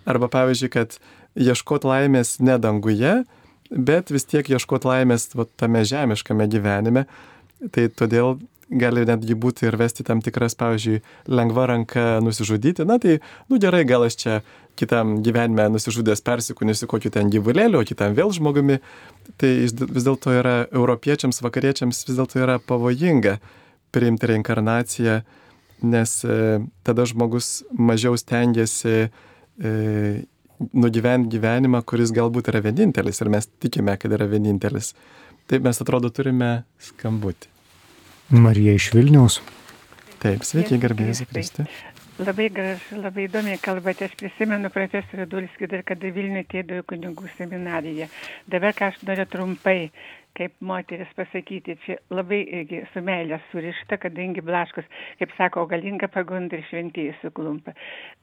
Arba pavyzdžiui, kad ieškot laimės ne danguje, bet vis tiek ieškot laimės va, tame žemiškame gyvenime. Tai todėl gali netgi būti ir vesti tam tikras, pavyzdžiui, lengva ranka nusižudyti. Na tai, nu gerai, gal aš čia kitam gyvenime nusižudęs persikūnysiu kokiu ten gyvulėliu, o kitam vėl žmogumi. Tai vis dėlto yra europiečiams, vakariečiams vis dėlto yra pavojinga priimti reinkarnaciją, nes e, tada žmogus mažiau stengiasi e, nugyventi gyvenimą, kuris galbūt yra vienintelis ir mes tikime, kad yra vienintelis. Taip mes atrodo turime skambutį. Marija iš Vilniaus. Taip, sveiki, garbėjai Kristi. Labai gražu, labai įdomiai kalbate. Aš prisimenu profesorių Dulskį dar, kada Vilniuje tėdavo kunigų seminarija. Dabar ką aš noriu trumpai, kaip moteris pasakyti, čia labai irgi su meilė surišta, kadangi blaškos, kaip sako, galinga pagunda ir šventieji suklumpa.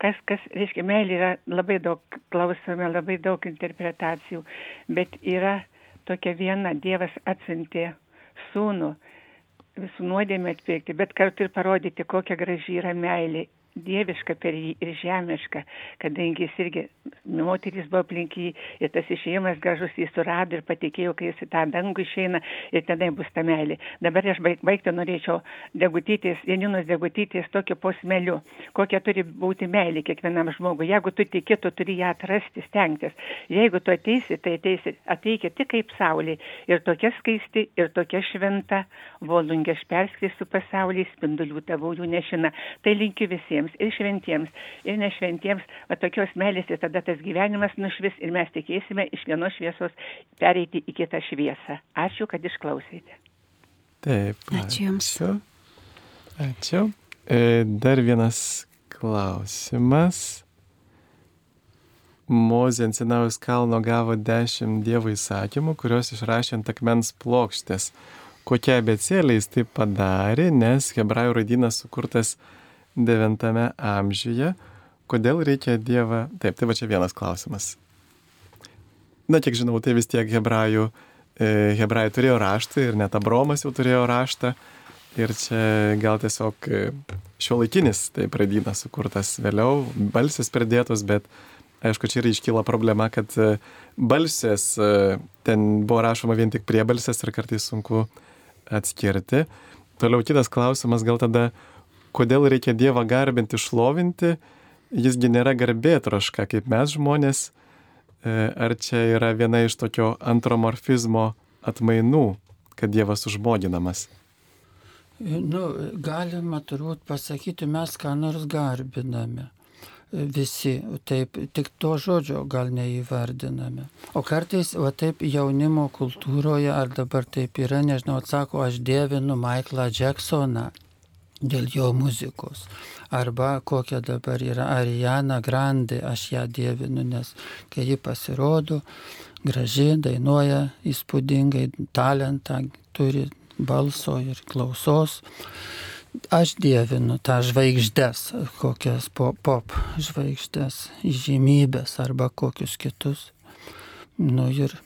Kas, kas, reiškia, meilė yra labai daug klausome, labai daug interpretacijų, bet yra tokia viena, Dievas atsintė sūnų visų nuodėmę atpirkti, bet kartu ir parodyti, kokia graži yra meilė dieviška per jį ir žemiška, kadangi jis irgi moteris buvo aplink jį ir tas išėjimas gražus jis surado ir patikėjo, kai jis į tą dangų išeina ir tenai bus ta meilė. Dabar aš baig, baigti norėčiau degutytis, Janinos degutytis tokiu posmeliu, kokia turi būti meilė kiekvienam žmogui. Jeigu tu tiki, tu turi ją atrasti, stengtis. Jeigu tu ateisi, tai ateisi, ateiki tik kaip saulė ir tokia skaisti, ir tokia šventa, volungė aš perskrisiu pasaulį, spindulių tavų jų nešina. Tai linkiu visiems šventiems ir šventiems ir nešventiems, va tokios meilės ir tada tas gyvenimas nušvis ir mes tikėsime iš vienos šviesos pereiti į kitą šviesą. Ačiū, kad išklausėte. Taip. Ačiū Jums. Ačiū. ačiū. E, dar vienas klausimas. Mozė ant Sinaus kalno gavo dešimt dievo įsakymų, kuriuos išrašė ant akmens plokštės. Kokia abecėlė jis tai padarė, nes hebrajų raidynas sukurtas 9 amžiuje. Kodėl reikia Dievą? Taip, tai va čia vienas klausimas. Na, kiek žinau, tai vis tiek hebrajų, e, hebrajai turėjo raštą ir net Abromas jau turėjo raštą. Ir čia gal tiesiog e, šio laikinis, tai pradynas sukurtas vėliau, balsis pridėtos, bet aišku, čia ir iškyla problema, kad e, balsės ten buvo rašoma vien tik priebalsės ir kartais sunku atskirti. Toliau kitas klausimas, gal tada kodėl reikia Dievą garbinti, šlovinti, jisgi nėra garbėtroška, kaip mes žmonės, e, ar čia yra viena iš tokio antromorfizmo atmainų, kad Dievas užmoginamas? Nu, galima turbūt pasakyti, mes ką nors garbiname. Visi, taip, tik to žodžio gal neįvardiname. O kartais, va taip jaunimo kultūroje, ar dabar taip yra, nežinau, atsako, aš dievinu Maiklą Jacksoną dėl jo muzikos. Arba kokia dabar yra Ariana Grande, aš ją dievinu, nes kai ji pasirodo, graži, dainuoja įspūdingai, talentą turi balso ir klausos. Aš dievinu tą žvaigždės, kokias pop, pop žvaigždės, žymybės arba kokius kitus. Nu ir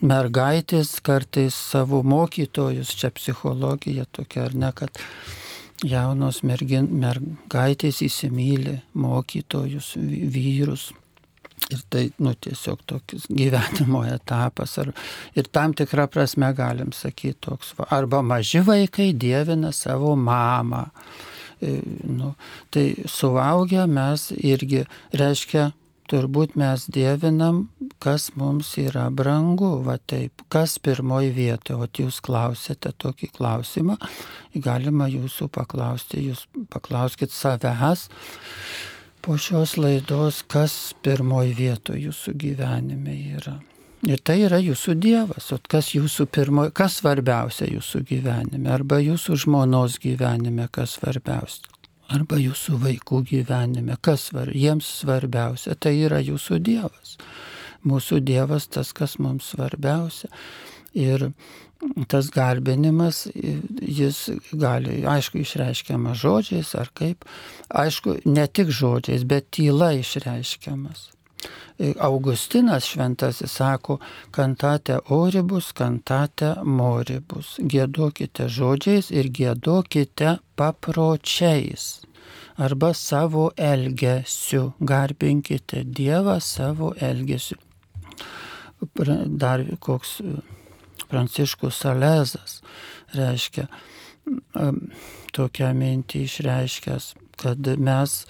mergaitės kartais savo mokytojus, čia psichologija tokia ar ne, kad jaunos mergin, mergaitės įsimylė mokytojus, vyrus. Ir tai, nu, tiesiog toks gyvenimo etapas. Ar, ir tam tikrą prasme galim sakyti toks. Arba maži vaikai dievina savo mamą. E, nu, tai suaugę mes irgi, reiškia, turbūt mes dievinam, kas mums yra brangu, va taip, kas pirmoji vietoje, o jūs klausėte tokį klausimą, galima jūsų paklausti, jūs paklauskite savęs po šios laidos, kas pirmoji vietoje jūsų gyvenime yra. Ir tai yra jūsų Dievas, o kas jūsų pirmoji, kas svarbiausia jūsų gyvenime, arba jūsų žmonos gyvenime, kas svarbiausia arba jūsų vaikų gyvenime. Kas var, jiems svarbiausia, tai yra jūsų Dievas. Mūsų Dievas tas, kas mums svarbiausia. Ir tas garbinimas, jis gali, aišku, išreiškiamas žodžiais ar kaip, aišku, ne tik žodžiais, bet tyla išreiškiamas. Augustinas šventasis sako, kantate oribus, kantate moribus. Gėduokite žodžiais ir gėduokite papročiais arba savo elgesiu. Garbinkite Dievą savo elgesiu. Dar koks Pranciškus Salezas reiškia tokią mintį išreiškęs, kad mes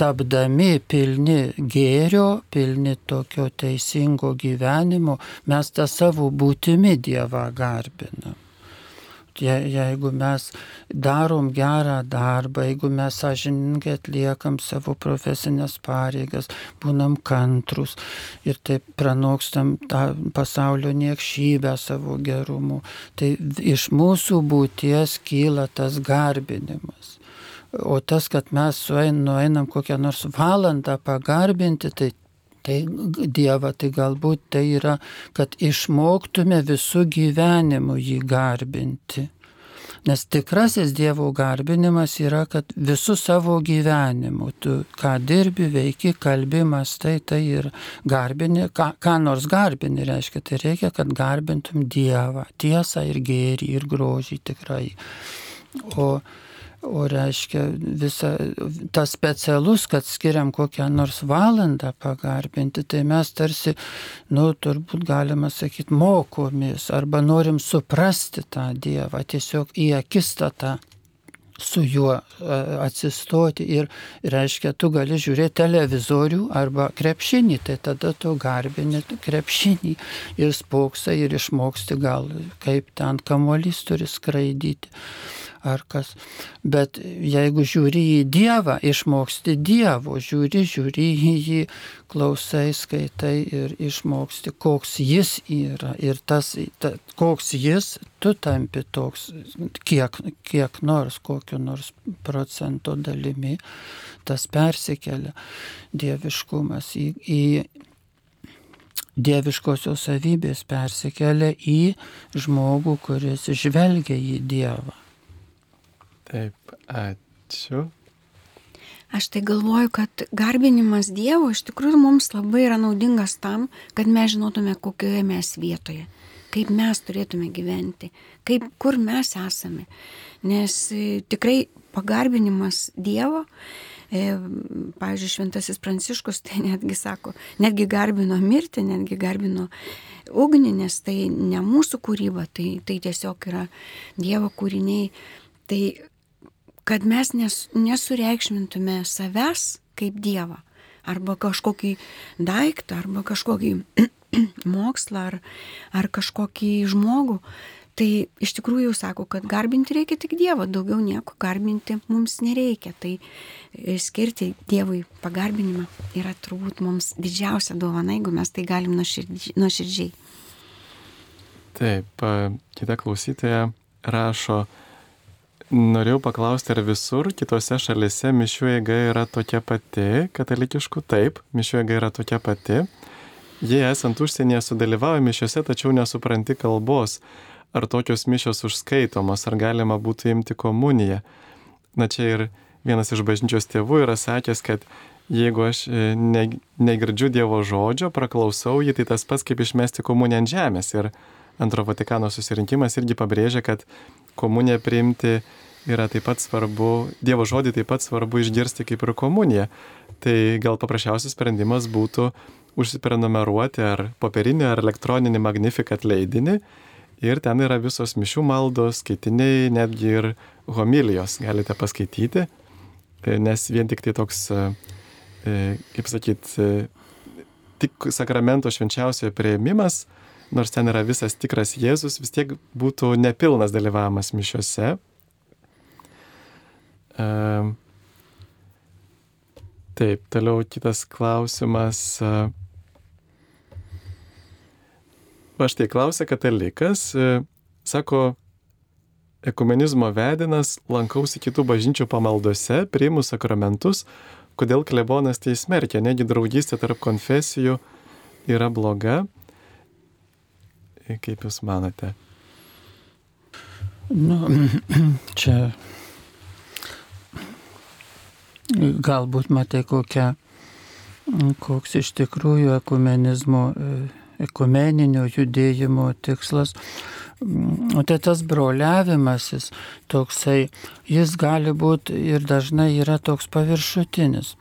tapdami pilni gėrio, pilni tokio teisingo gyvenimo, mes tą savo būtimi Dievą garbinam. Je, jeigu mes darom gerą darbą, jeigu mes sąžininkai atliekam savo profesinės pareigas, būnam kantrus ir taip pranokstam tą pasaulio niekšybę savo gerumu, tai iš mūsų būties kyla tas garbinimas. O tas, kad mes nueinam kokią nors valandą pagarbinti, tai tai Dievą, tai galbūt tai yra, kad išmoktume visų gyvenimų jį garbinti. Nes tikrasis Dievo garbinimas yra, kad visų savo gyvenimu, tu ką dirbi, veiki, kalbimas, tai tai ir garbini, ką, ką nors garbini reiškia, tai reikia, kad garbintum Dievą, tiesą ir gėrį ir grožį tikrai. O O reiškia, visa, tas specialus, kad skiriam kokią nors valandą pagarbinti, tai mes tarsi, nu, turbūt galima sakyti, mokomės arba norim suprasti tą Dievą, tiesiog į akistatą su juo atsistoti ir reiškia, tu gali žiūrėti televizorių arba krepšinį, tai tada tu garbini krepšinį ir spoksai ir išmoksti gal, kaip ten kamuolys turi skraidyti ar kas. Bet jeigu žiūri į Dievą, išmoksti Dievo, žiūri, žiūri į jį, klausai, skaitai ir išmoksti, koks jis yra. Ir tas, ta, koks jis, tu tampi toks, kiek, kiek nors, kokiu nors procento dalimi, tas persikelia dieviškumas į, į dieviškosios savybės persikelia į žmogų, kuris žvelgia į Dievą. Taip, ačiū. Aš tai galvoju, kad garbinimas Dievo iš tikrųjų mums labai yra naudingas tam, kad mes žinotume, kokioje mes vietoje, kaip mes turėtume gyventi, kaip, kur mes esame. Nes e, tikrai pagarbinimas Dievo, e, pavyzdžiui, Šventasis Pranciškus tai netgi sako, netgi garbino mirtį, netgi garbino ugnį, nes tai ne mūsų kūryba, tai, tai tiesiog yra Dievo kūriniai. Tai kad mes nes, nesureikšmintume savęs kaip Dievą, arba kažkokį daiktą, arba kažkokį mokslą, ar, ar kažkokį žmogų. Tai iš tikrųjų sako, kad garbinti reikia tik Dievą, daugiau nieko garbinti mums nereikia. Tai skirti Dievui pagarbinimą yra turbūt mums didžiausia dovana, jeigu mes tai galim nuoširdžiai. Taip, kita klausytoja rašo, Norėjau paklausti, ar visur kitose šalise mišių eiga yra tokia pati, katalikiškų taip, mišių eiga yra tokia pati. Jei esant užsienyje sudalyvauja mišiuose, tačiau nesupranti kalbos, ar tokios mišios užskaitomos, ar galima būtų imti komuniją. Na čia ir vienas iš bažnyčios tėvų yra sakęs, kad jeigu aš e, ne, negirdžiu Dievo žodžio, praklausau jį, tai tas pats kaip išmesti komuniją ant žemės. Ir antro Vatikano susirinkimas irgi pabrėžia, kad komuniją priimti yra taip pat svarbu, Dievo žodį taip pat svarbu išgirsti kaip ir komuniją. Tai gal paprasčiausias sprendimas būtų užsiprenumeruoti ar popierinį, ar elektroninį Magnificat leidinį. Ir ten yra visos mišių maldos, skaitiniai, netgi ir homilijos galite paskaityti, nes vien tik tai toks, e, kaip sakyt, e, tik sakramento švenčiausiojo prieimimas nors ten yra visas tikras Jėzus, vis tiek būtų nepilnas dalyvavimas mišiuose. Ehm, taip, toliau kitas klausimas. Va štai klausia katalikas, sako, ekumenizmo vedinas, lankausi kitų bažnyčių pamaldose, priimu sakramentus, kodėl klebonas tai smerkia, negi draugystė tarp konfesijų yra bloga. Kaip Jūs manote? Nu, čia galbūt matai kokią koks iš tikrųjų ekumenizmo, e, ekumeninio judėjimo tikslas. O tai tas broliavimasis toksai, jis gali būti ir dažnai yra toks paviršutinis.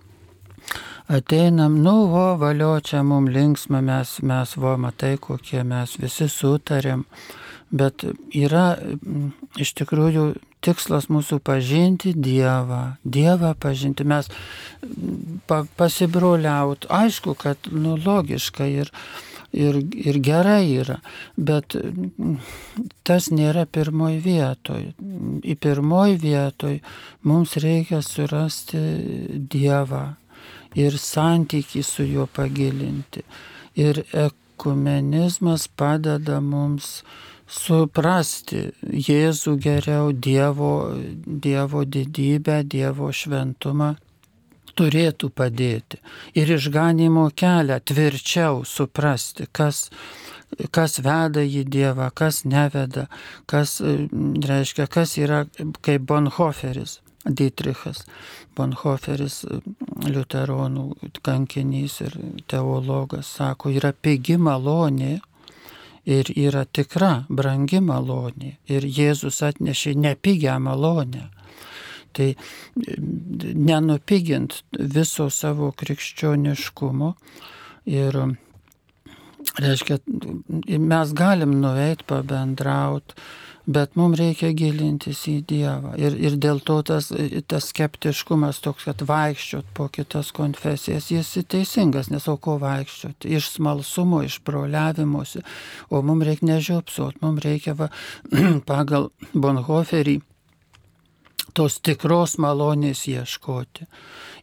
Ateinam, nu, vo, valio, čia mums linksma, mes, mes, vo, matai, kokie mes visi sutarėm. Bet yra iš tikrųjų tikslas mūsų pažinti Dievą, Dievą pažinti, mes pa, pasibroliaut. Aišku, kad nu, logiška ir, ir, ir gerai yra, bet tas nėra pirmoji vietoj. Į pirmoji vietoj mums reikia surasti Dievą ir santyki su juo pagilinti. Ir ekumenizmas padeda mums suprasti Jėzų geriau, Dievo, dievo didybę, Dievo šventumą turėtų padėti. Ir išganimo kelią tvirčiau suprasti, kas, kas veda į Dievą, kas neveda, kas reiškia, kas yra kaip Bonhoferis. Dietrichas Bonhoferis, liuteronų kankinys ir teologas, sako, yra pigi malonė, ir yra tikra, brangi malonė. Ir Jėzus atnešė nepigią malonę. Tai nenupigint viso savo krikščioniškumo ir reiškia, mes galim nuveikti, pabendrauti, bet mums reikia gilintis į Dievą. Ir, ir dėl to tas, tas skeptiškumas toks, kad vaikščiot po kitas konfesijas, jis teisingas, nes o ko vaikščiot? Iš smalsumo, iš broliavimuose. O mums reikia nežiopsot, mums reikia va, pagal Bonhoferį tos tikros malonės ieškoti.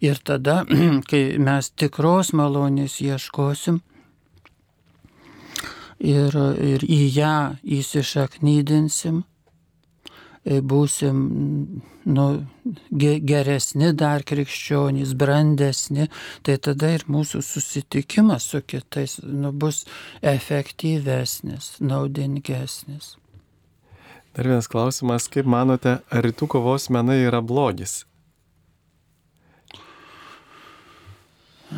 Ir tada, kai mes tikros malonės ieškosim, ir, ir į ją įsišaknydinsim, e, būsim nu, geresni dar krikščionys, brandesni, tai tada ir mūsų susitikimas su kitais nu, bus efektyvesnis, naudingesnis. Dar vienas klausimas, kaip manote, ar rytų kovos menai yra blogis?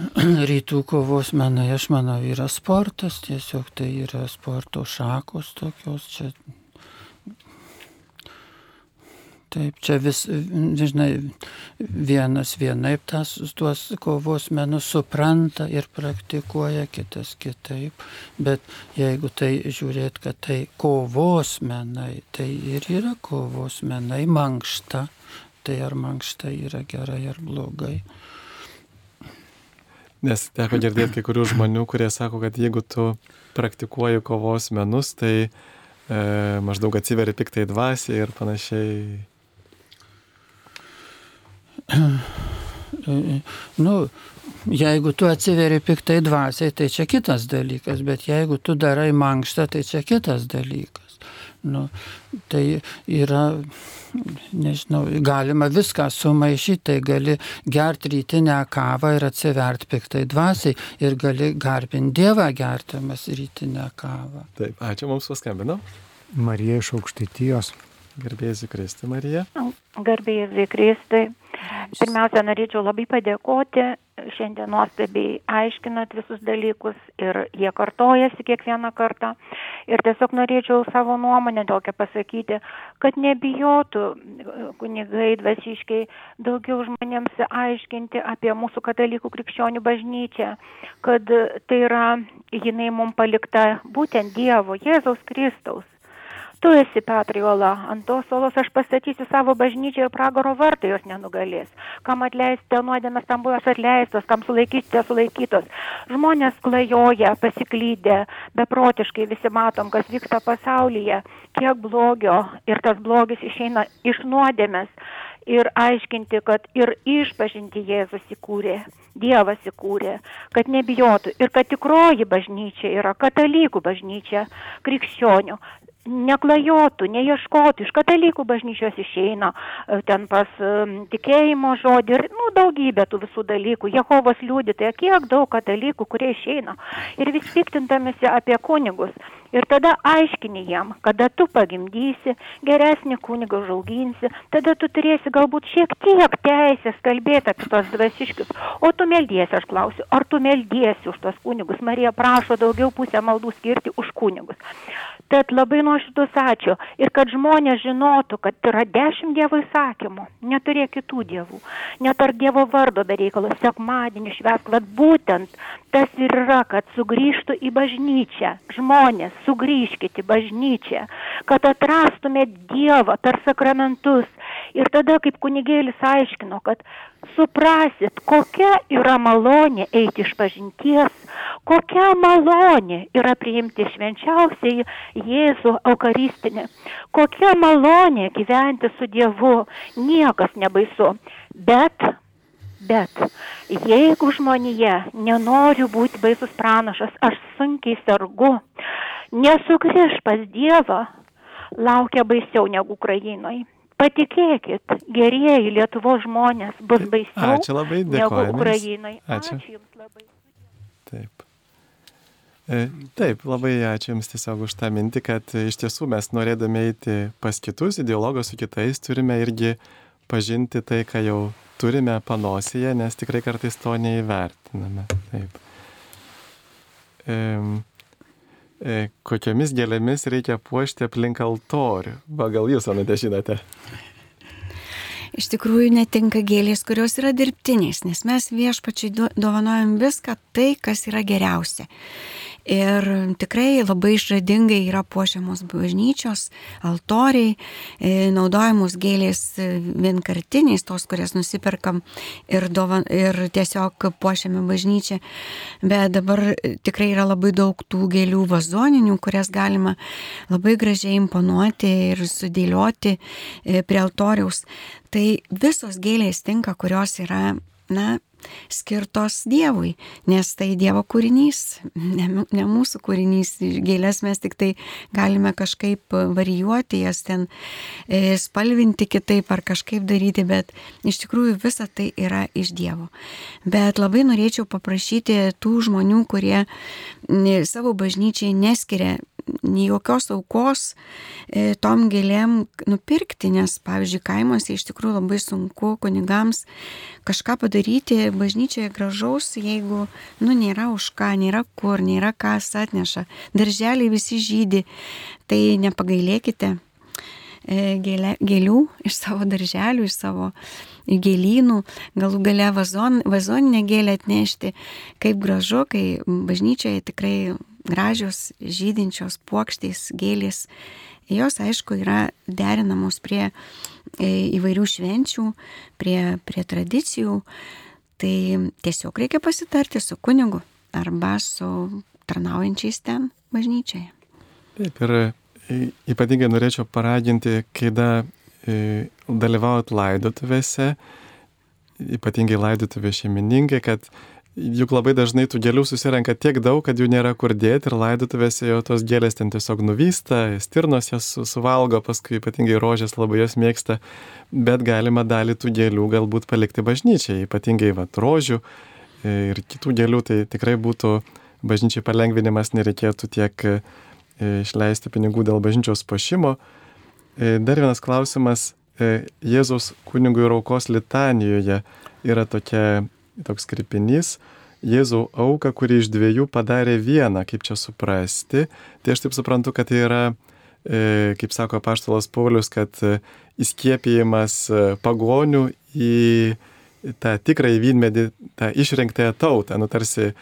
rytų kovos menai, aš manau, yra sportas, tiesiog tai yra sporto šakos tokios čia. Taip, čia vis, žinai, vienas vienaip tas, tuos kovos menus supranta ir praktikuoja, kitas kitaip. Bet jeigu tai žiūrėt, kad tai kovos menai, tai ir yra kovos menai, mankšta. Tai ar mankšta yra gerai ar blogai. Nes teko girdėti kai kurių žmonių, kurie sako, kad jeigu tu praktikuoji kovos menus, tai e, maždaug atsiveri piktai dvasiai ir panašiai. Nu, jeigu tu atsiveri piktai dvasiai, tai čia kitas dalykas, bet jeigu tu darai mankštą, tai čia kitas dalykas. Nu, tai yra nežinau, galima viską sumaišyti, tai gali gerti rytinę kavą ir atsiverti piktai dvasiai ir gali garbinti Dievą gertamas rytinę kavą. Taip, ačiū mums paskambino. Marija iš aukštytijos. Garbėjai Kristi, Marija. Garbėjai Kristi. Pirmiausia, norėčiau labai padėkoti, šiandien nuostabiai aiškinat visus dalykus ir jie kartojasi kiekvieną kartą. Ir tiesiog norėčiau savo nuomonę tokią pasakyti, kad nebijotų kunigai dvasiškai daugiau žmonėms aiškinti apie mūsų katalikų krikščionių bažnyčią, kad tai yra jinai mums palikta būtent Dievo, Jėzaus Kristaus tu esi Petrai Ola, ant tos olos aš pastatysiu savo bažnyčią ir pragaro vartai jos nenugalės. Kam atleisite nuodėmės, tam buvo atleistos, kam sulaikysite sulaikytos. Žmonės klajoja, pasiklydę, beprotiškai visi matom, kas vyksta pasaulyje, kiek blogio ir tas blogis išeina iš nuodėmės ir aiškinti, kad ir išpažinti Jėzus įkūrė, Dievas įkūrė, kad nebijotų ir kad tikroji bažnyčia yra katalikų bažnyčia, krikščionių, neklajotų, neieškotų, iš katalikų bažnyčios išeina, e, ten pas um, tikėjimo žodį ir, nu, daugybė tų visų dalykų. Jehovos liūdytai, kiek daug katalikų, kurie išeina ir vis piktintamisi apie kunigus. Ir tada aiškini jam, kada tu pagimdysi, geresnį kunigą žauginsi, tada tu turėsi galbūt šiek tiek teisės kalbėti apie tos dvasiškius. O tu meldiesi, aš klausiu, ar tu meldiesi už tos kunigus? Marija prašo daugiau pusę maldų skirti už kunigus. Tad labai nuoširdus ačiū. Ir kad žmonės žinotų, kad yra dešimt Dievo įsakymų. Neturėk kitų dievų. Netark Dievo vardo be reikalo. Sekmadienį švesk. Vat būtent tas ir yra, kad sugrįžtų į bažnyčią. Žmonės, sugrįžkite į bažnyčią. Kad atrastumėt Dievą per sakramentus. Ir tada, kaip kunigėlis aiškino, kad suprasit, kokia yra malonė eiti iš pažinties, kokia malonė yra priimti švenčiausiai Jėzų Eucharistinį, kokia malonė gyventi su Dievu, niekas nebaisu. Bet, bet, jeigu žmonėje nenoriu būti baisus pranašas, aš sunkiai sergu, nesugrįž pas Dievą, laukia baisiau negu Ukrainoje. Patikėkit, gerieji Lietuvos žmonės bus baisiau Ačiū labai, negu dėkojame. Ukrainai. Ačiū. Ačiū Jums labai. Taip. E, Taip, labai ačiū Jums tiesiog už tą mintį, kad iš tiesų mes norėdami eiti pas kitus, į dialogą su kitais, turime irgi pažinti tai, ką jau turime panosėje, nes tikrai kartais to neįvertiname. Taip. E, e, kokiamis gėlėmis reikia puošti aplink altorių? Va, gal Jūs, Anute, žinote? Iš tikrųjų netinka gėlės, kurios yra dirbtinės, nes mes viešpačiai do- dovanojam viską tai, kas yra geriausia. Ir tikrai labai išradingai yra puošiamos bažnyčios, altoriai, e, naudojamos gėlės e, vienkartiniais, tos, kurias nusiperkam ir, dovan, ir tiesiog puošiame bažnyčią. Bet dabar e, tikrai yra labai daug tų gėlių vazoninių, kurias galima labai gražiai imponuoti ir sudėlioti prie altoriaus. Tai visos gėlės tinka, kurios yra, na, skirtos Dievui, nes tai Dievo kūrinys, ne, ne mūsų kūrinys. Gėlės mes tik tai galime kažkaip varijuoti, jas ten e, spalvinti kitaip ar kažkaip daryti, bet iš tikrųjų visa tai yra iš Dievo. Bet labai norėčiau paprašyti tų žmonių, kurie savo bažnyčiai neskiria nei jokios aukos e, tom gėlėm nupirkti, nes, pavyzdžiui, kaimuose iš tikrųjų labai sunku kunigams kažką padaryti bažnyčioje gražaus, jeigu, nu, nėra už ką, nėra kur, nėra kas atneša. Darželiai visi žydi, tai nepagailėkite e, gėlė, gėlių iš savo darželių, iš savo gėlynų, galų gale vazon, vazoninę gėlę atnešti. Kaip gražu, kai bažnyčioje tikrai gražios žydinčios puokštės gėlės. Jos, aišku, yra derinamos prie e, įvairių švenčių, prie, prie tradicijų. Tai tiesiog reikia pasitarti su kunigu arba su tarnaujančiais ten bažnyčioje. Taip, ir e, ypatingai norėčiau paraginti, kai da e, dalyvaujat laidotuvėse, ypatingai laidotuvė šeimininkai, kad juk labai dažnai tų gėlių susirenka tiek daug, kad jų nėra kur dėti ir laidotuvėse jau tos gėlės ten tiesiog nuvysta, stirnos jas su- suvalgo, paskui ypatingai rožės labai jas mėgsta, bet galima dalį tų gėlių galbūt palikti bažnyčiai, ypatingai va rožių e, ir kitų gėlių, tai tikrai būtų bažnyčiai palengvinimas, nereikėtų tiek e, išleisti pinigų dėl bažnyčios pašimo. E, Dar vienas klausimas. Jėzaus kunigų ir aukos litanijoje yra tokia, toks kripinys. Jėzau auką, kurį iš dviejų padarė vieną, kaip čia suprasti. Tai aš taip suprantu, kad tai yra, e, kaip sako paštalas Paulius, kad e, įskiepijimas e, pagonių į tą tikrąjį vynmedį, tą išrinktąją tautą. Nu, tarsi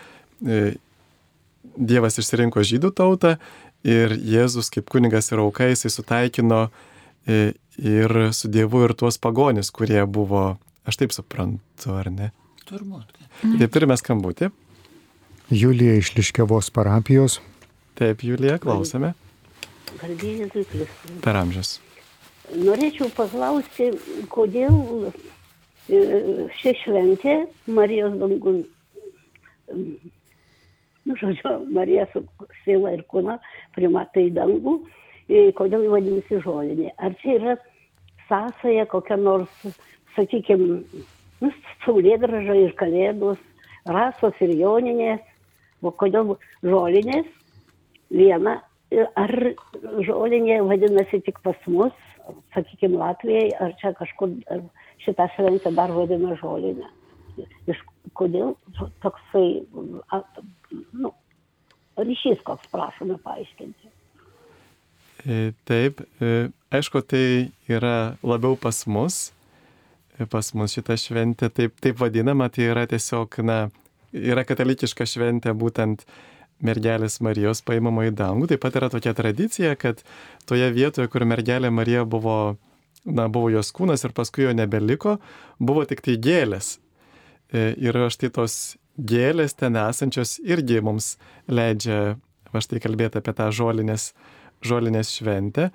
Dievas išsirinko žydų tautą ir Jėzus kaip kunigas ir auka jisai sutaikino ir su Dievu ir tuos pagonis, kurie buvo, aš taip suprantu, ar ne? Turbūt. Taip turime skambutį. Julija iš Liškiavos parapijos. Taip, Julija, klausome. Per amžius. Norėčiau paklausti, kodėl e, ši šventė Marijos dangun, nu, žodžiu, Marija su siela ir kūna primata į dangų e, kodėl vadinasi žolinė. Ar čia yra sąsaja kokia nors, sakykime, nu, saulėdraža ir kalėdos, rasos ir joninės, o kodėl žolinės viena, ar žolinė vadinasi tik pas mus, sakykime, Latvijai, ar čia kažkur ar šitą šventę dar vadina žolinė. Iš kodėl toksai, nu, ryšys koks prašome paaiškinti. E, taip, e, aišku, tai yra labiau pas mus, pas mus šita šventė taip, taip vadinama, tai yra tiesiog, na, yra katalikiška šventė būtent mergelės Marijos paimama į dangų. Taip pat yra tokia tradicija, kad toje vietoje, kur mergelė Marija buvo, na, buvo jos kūnas ir paskui jo nebeliko, buvo tik tai gėlės. Ir štai tos gėlės ten esančios irgi mums leidžia, va štai kalbėti apie tą žolinės žolinės šventę,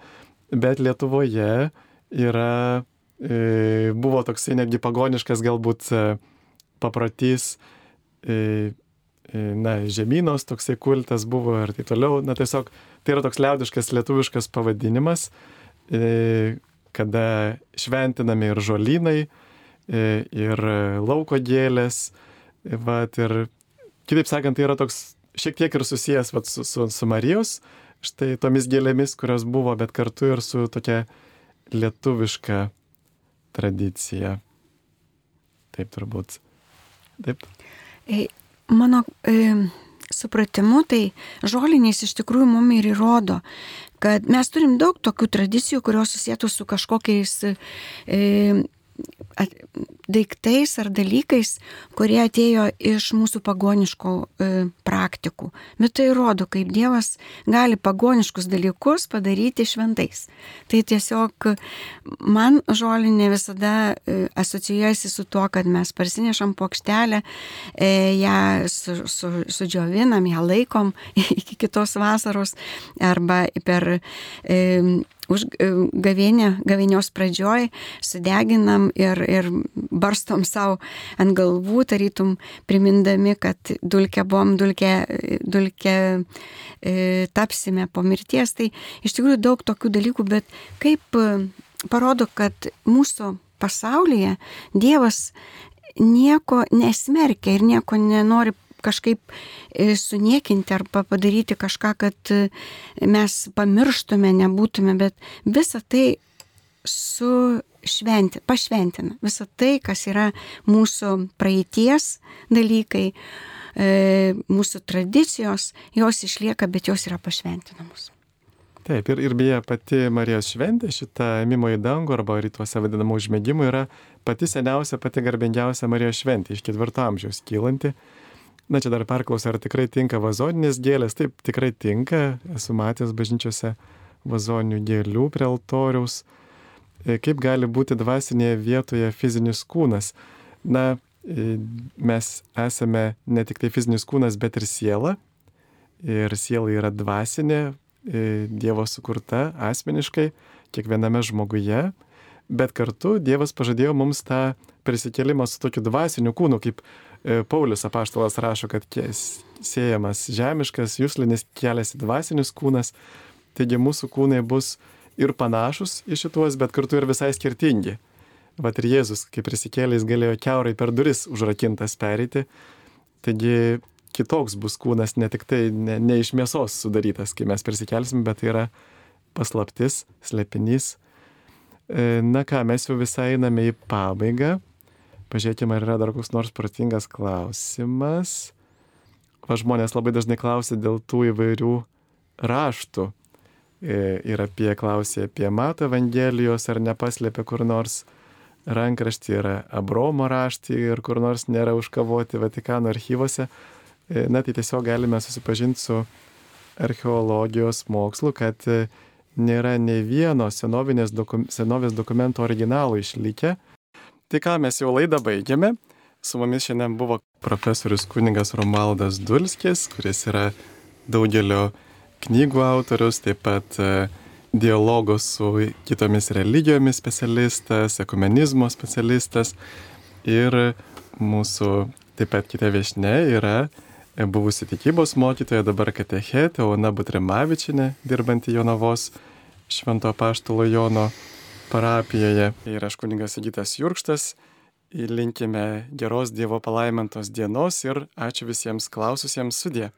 bet Lietuvoje yra, e, buvo toksai netgi pagoniškas galbūt e, paprotys, e, na, žemynos toksai kultas buvo ir taip toliau, na tiesiog tai yra toks liaudiškas lietuviškas pavadinimas, kada šventinami ir žolynai, ir lauko gėlės, vat, ir kitaip sakant, tai yra toks šiek tiek ir susijęs vat, su, su, su Marijos štai tomis gėlėmis, kurios buvo, bet kartu ir su tokia lietuviška tradicija. Taip turbūt. Taip. Mano e, supratimu, tai žolinės iš tikrųjų mum ir įrodo, kad mes turim daug tokių tradicijų, kurios susijętų su kažkokiais e, daiktais ar dalykais, kurie atėjo iš mūsų pagoniškų e, praktikų. Bet tai rodo, kaip Dievas gali pagoniškus dalykus padaryti šventais. Tai tiesiog man žolinė visada e, asocijuojasi su tuo, kad mes parsinešam plokštelę, e, ją su, su, sudžiovinam, ją laikom iki kitos vasaros arba per e, už gavienę, gavinios pradžioj sudeginam ir, ir barstom savo ant galvų, tarytum primindami, kad dulkė buvom, dulkė, dulkė e, tapsime po mirties. Tai iš tikrųjų daug tokių dalykų, bet kaip e, parodo, kad mūsų pasaulyje Dievas nieko nesmerkia ir nieko nenori kažkaip e, suniekinti arba padaryti kažką, kad e, mes pamirštume, nebūtume, bet visa tai sušventi, pašventina. Visa tai, kas yra mūsų praeities dalykai, e, mūsų tradicijos, jos išlieka, bet jos yra pašventinamos. Taip, ir, ir beje, pati Marijos šventė, šita ėmimo į dangų arba rytuose vadinama užmėgimu, yra pati seniausia, pati garbingiausia Marijos šventė iš ketvirto amžiaus kylanti. Na čia dar perklausiu, ar tikrai tinka vazoninės gėlės. Taip, tikrai tinka. Esu matęs bažnyčiose vazoninių gėlių prie altoriaus. E, kaip gali būti dvasinėje vietoje fizinis kūnas? Na, e, mes esame ne tik tai fizinis kūnas, bet ir siela. Ir siela yra dvasinė, e, Dievo sukurta asmeniškai, kiekviename žmoguje. Bet kartu Dievas pažadėjo mums tą prisikėlimą su tokiu dvasiniu kūnu, kaip Paulius apaštalas rašo, kad siejamas žemiškas, jūslinis keliasi dvasinis kūnas, taigi mūsų kūnai bus ir panašus į šituos, bet kartu ir visai skirtingi. Vat ir Jėzus, kai prisikėlė, jis galėjo keurai per duris užrakintas pereiti, taigi kitoks bus kūnas, ne tik tai ne, ne iš mėsos sudarytas, kai mes prisikelsim, bet tai yra paslaptis, slėpinys. E, na ką, mes jau visai einame į pabaigą. Pažiūrėkime, ar yra dar koks nors protingas klausimas. Va žmonės labai dažnai klausia dėl tų įvairių raštų. E, ir apie klausė apie Mato Evangelijos, ar nepaslėpė kur nors rankraštį, yra Abromo raštį ir kur nors nėra užkavoti Vatikano archyvose. E, na tai tiesiog galime susipažinti su archeologijos mokslu, kad e, nėra ne vieno dokum, senovės dokumento originalo išlikę Tai ką, mes jau laidą baigėme. Su mumis šiandien buvo profesorius kuningas Romaldas Dulskis, kuris yra daugelio knygų autorius, taip pat e, dialogo su kitomis religijomis specialistas, ekumenizmo specialistas. Ir mūsų taip pat kita viešne yra buvusi tikybos mokytoja, dabar katechetė Ona Butrimavičinė, dirbanti Jonavos Švento Paštalo Jono parapijoje. Ir aš kuningas Sigitas Jurkštas. Linkime geros Dievo palaimintos dienos ir ačiū visiems klaususiems sudė.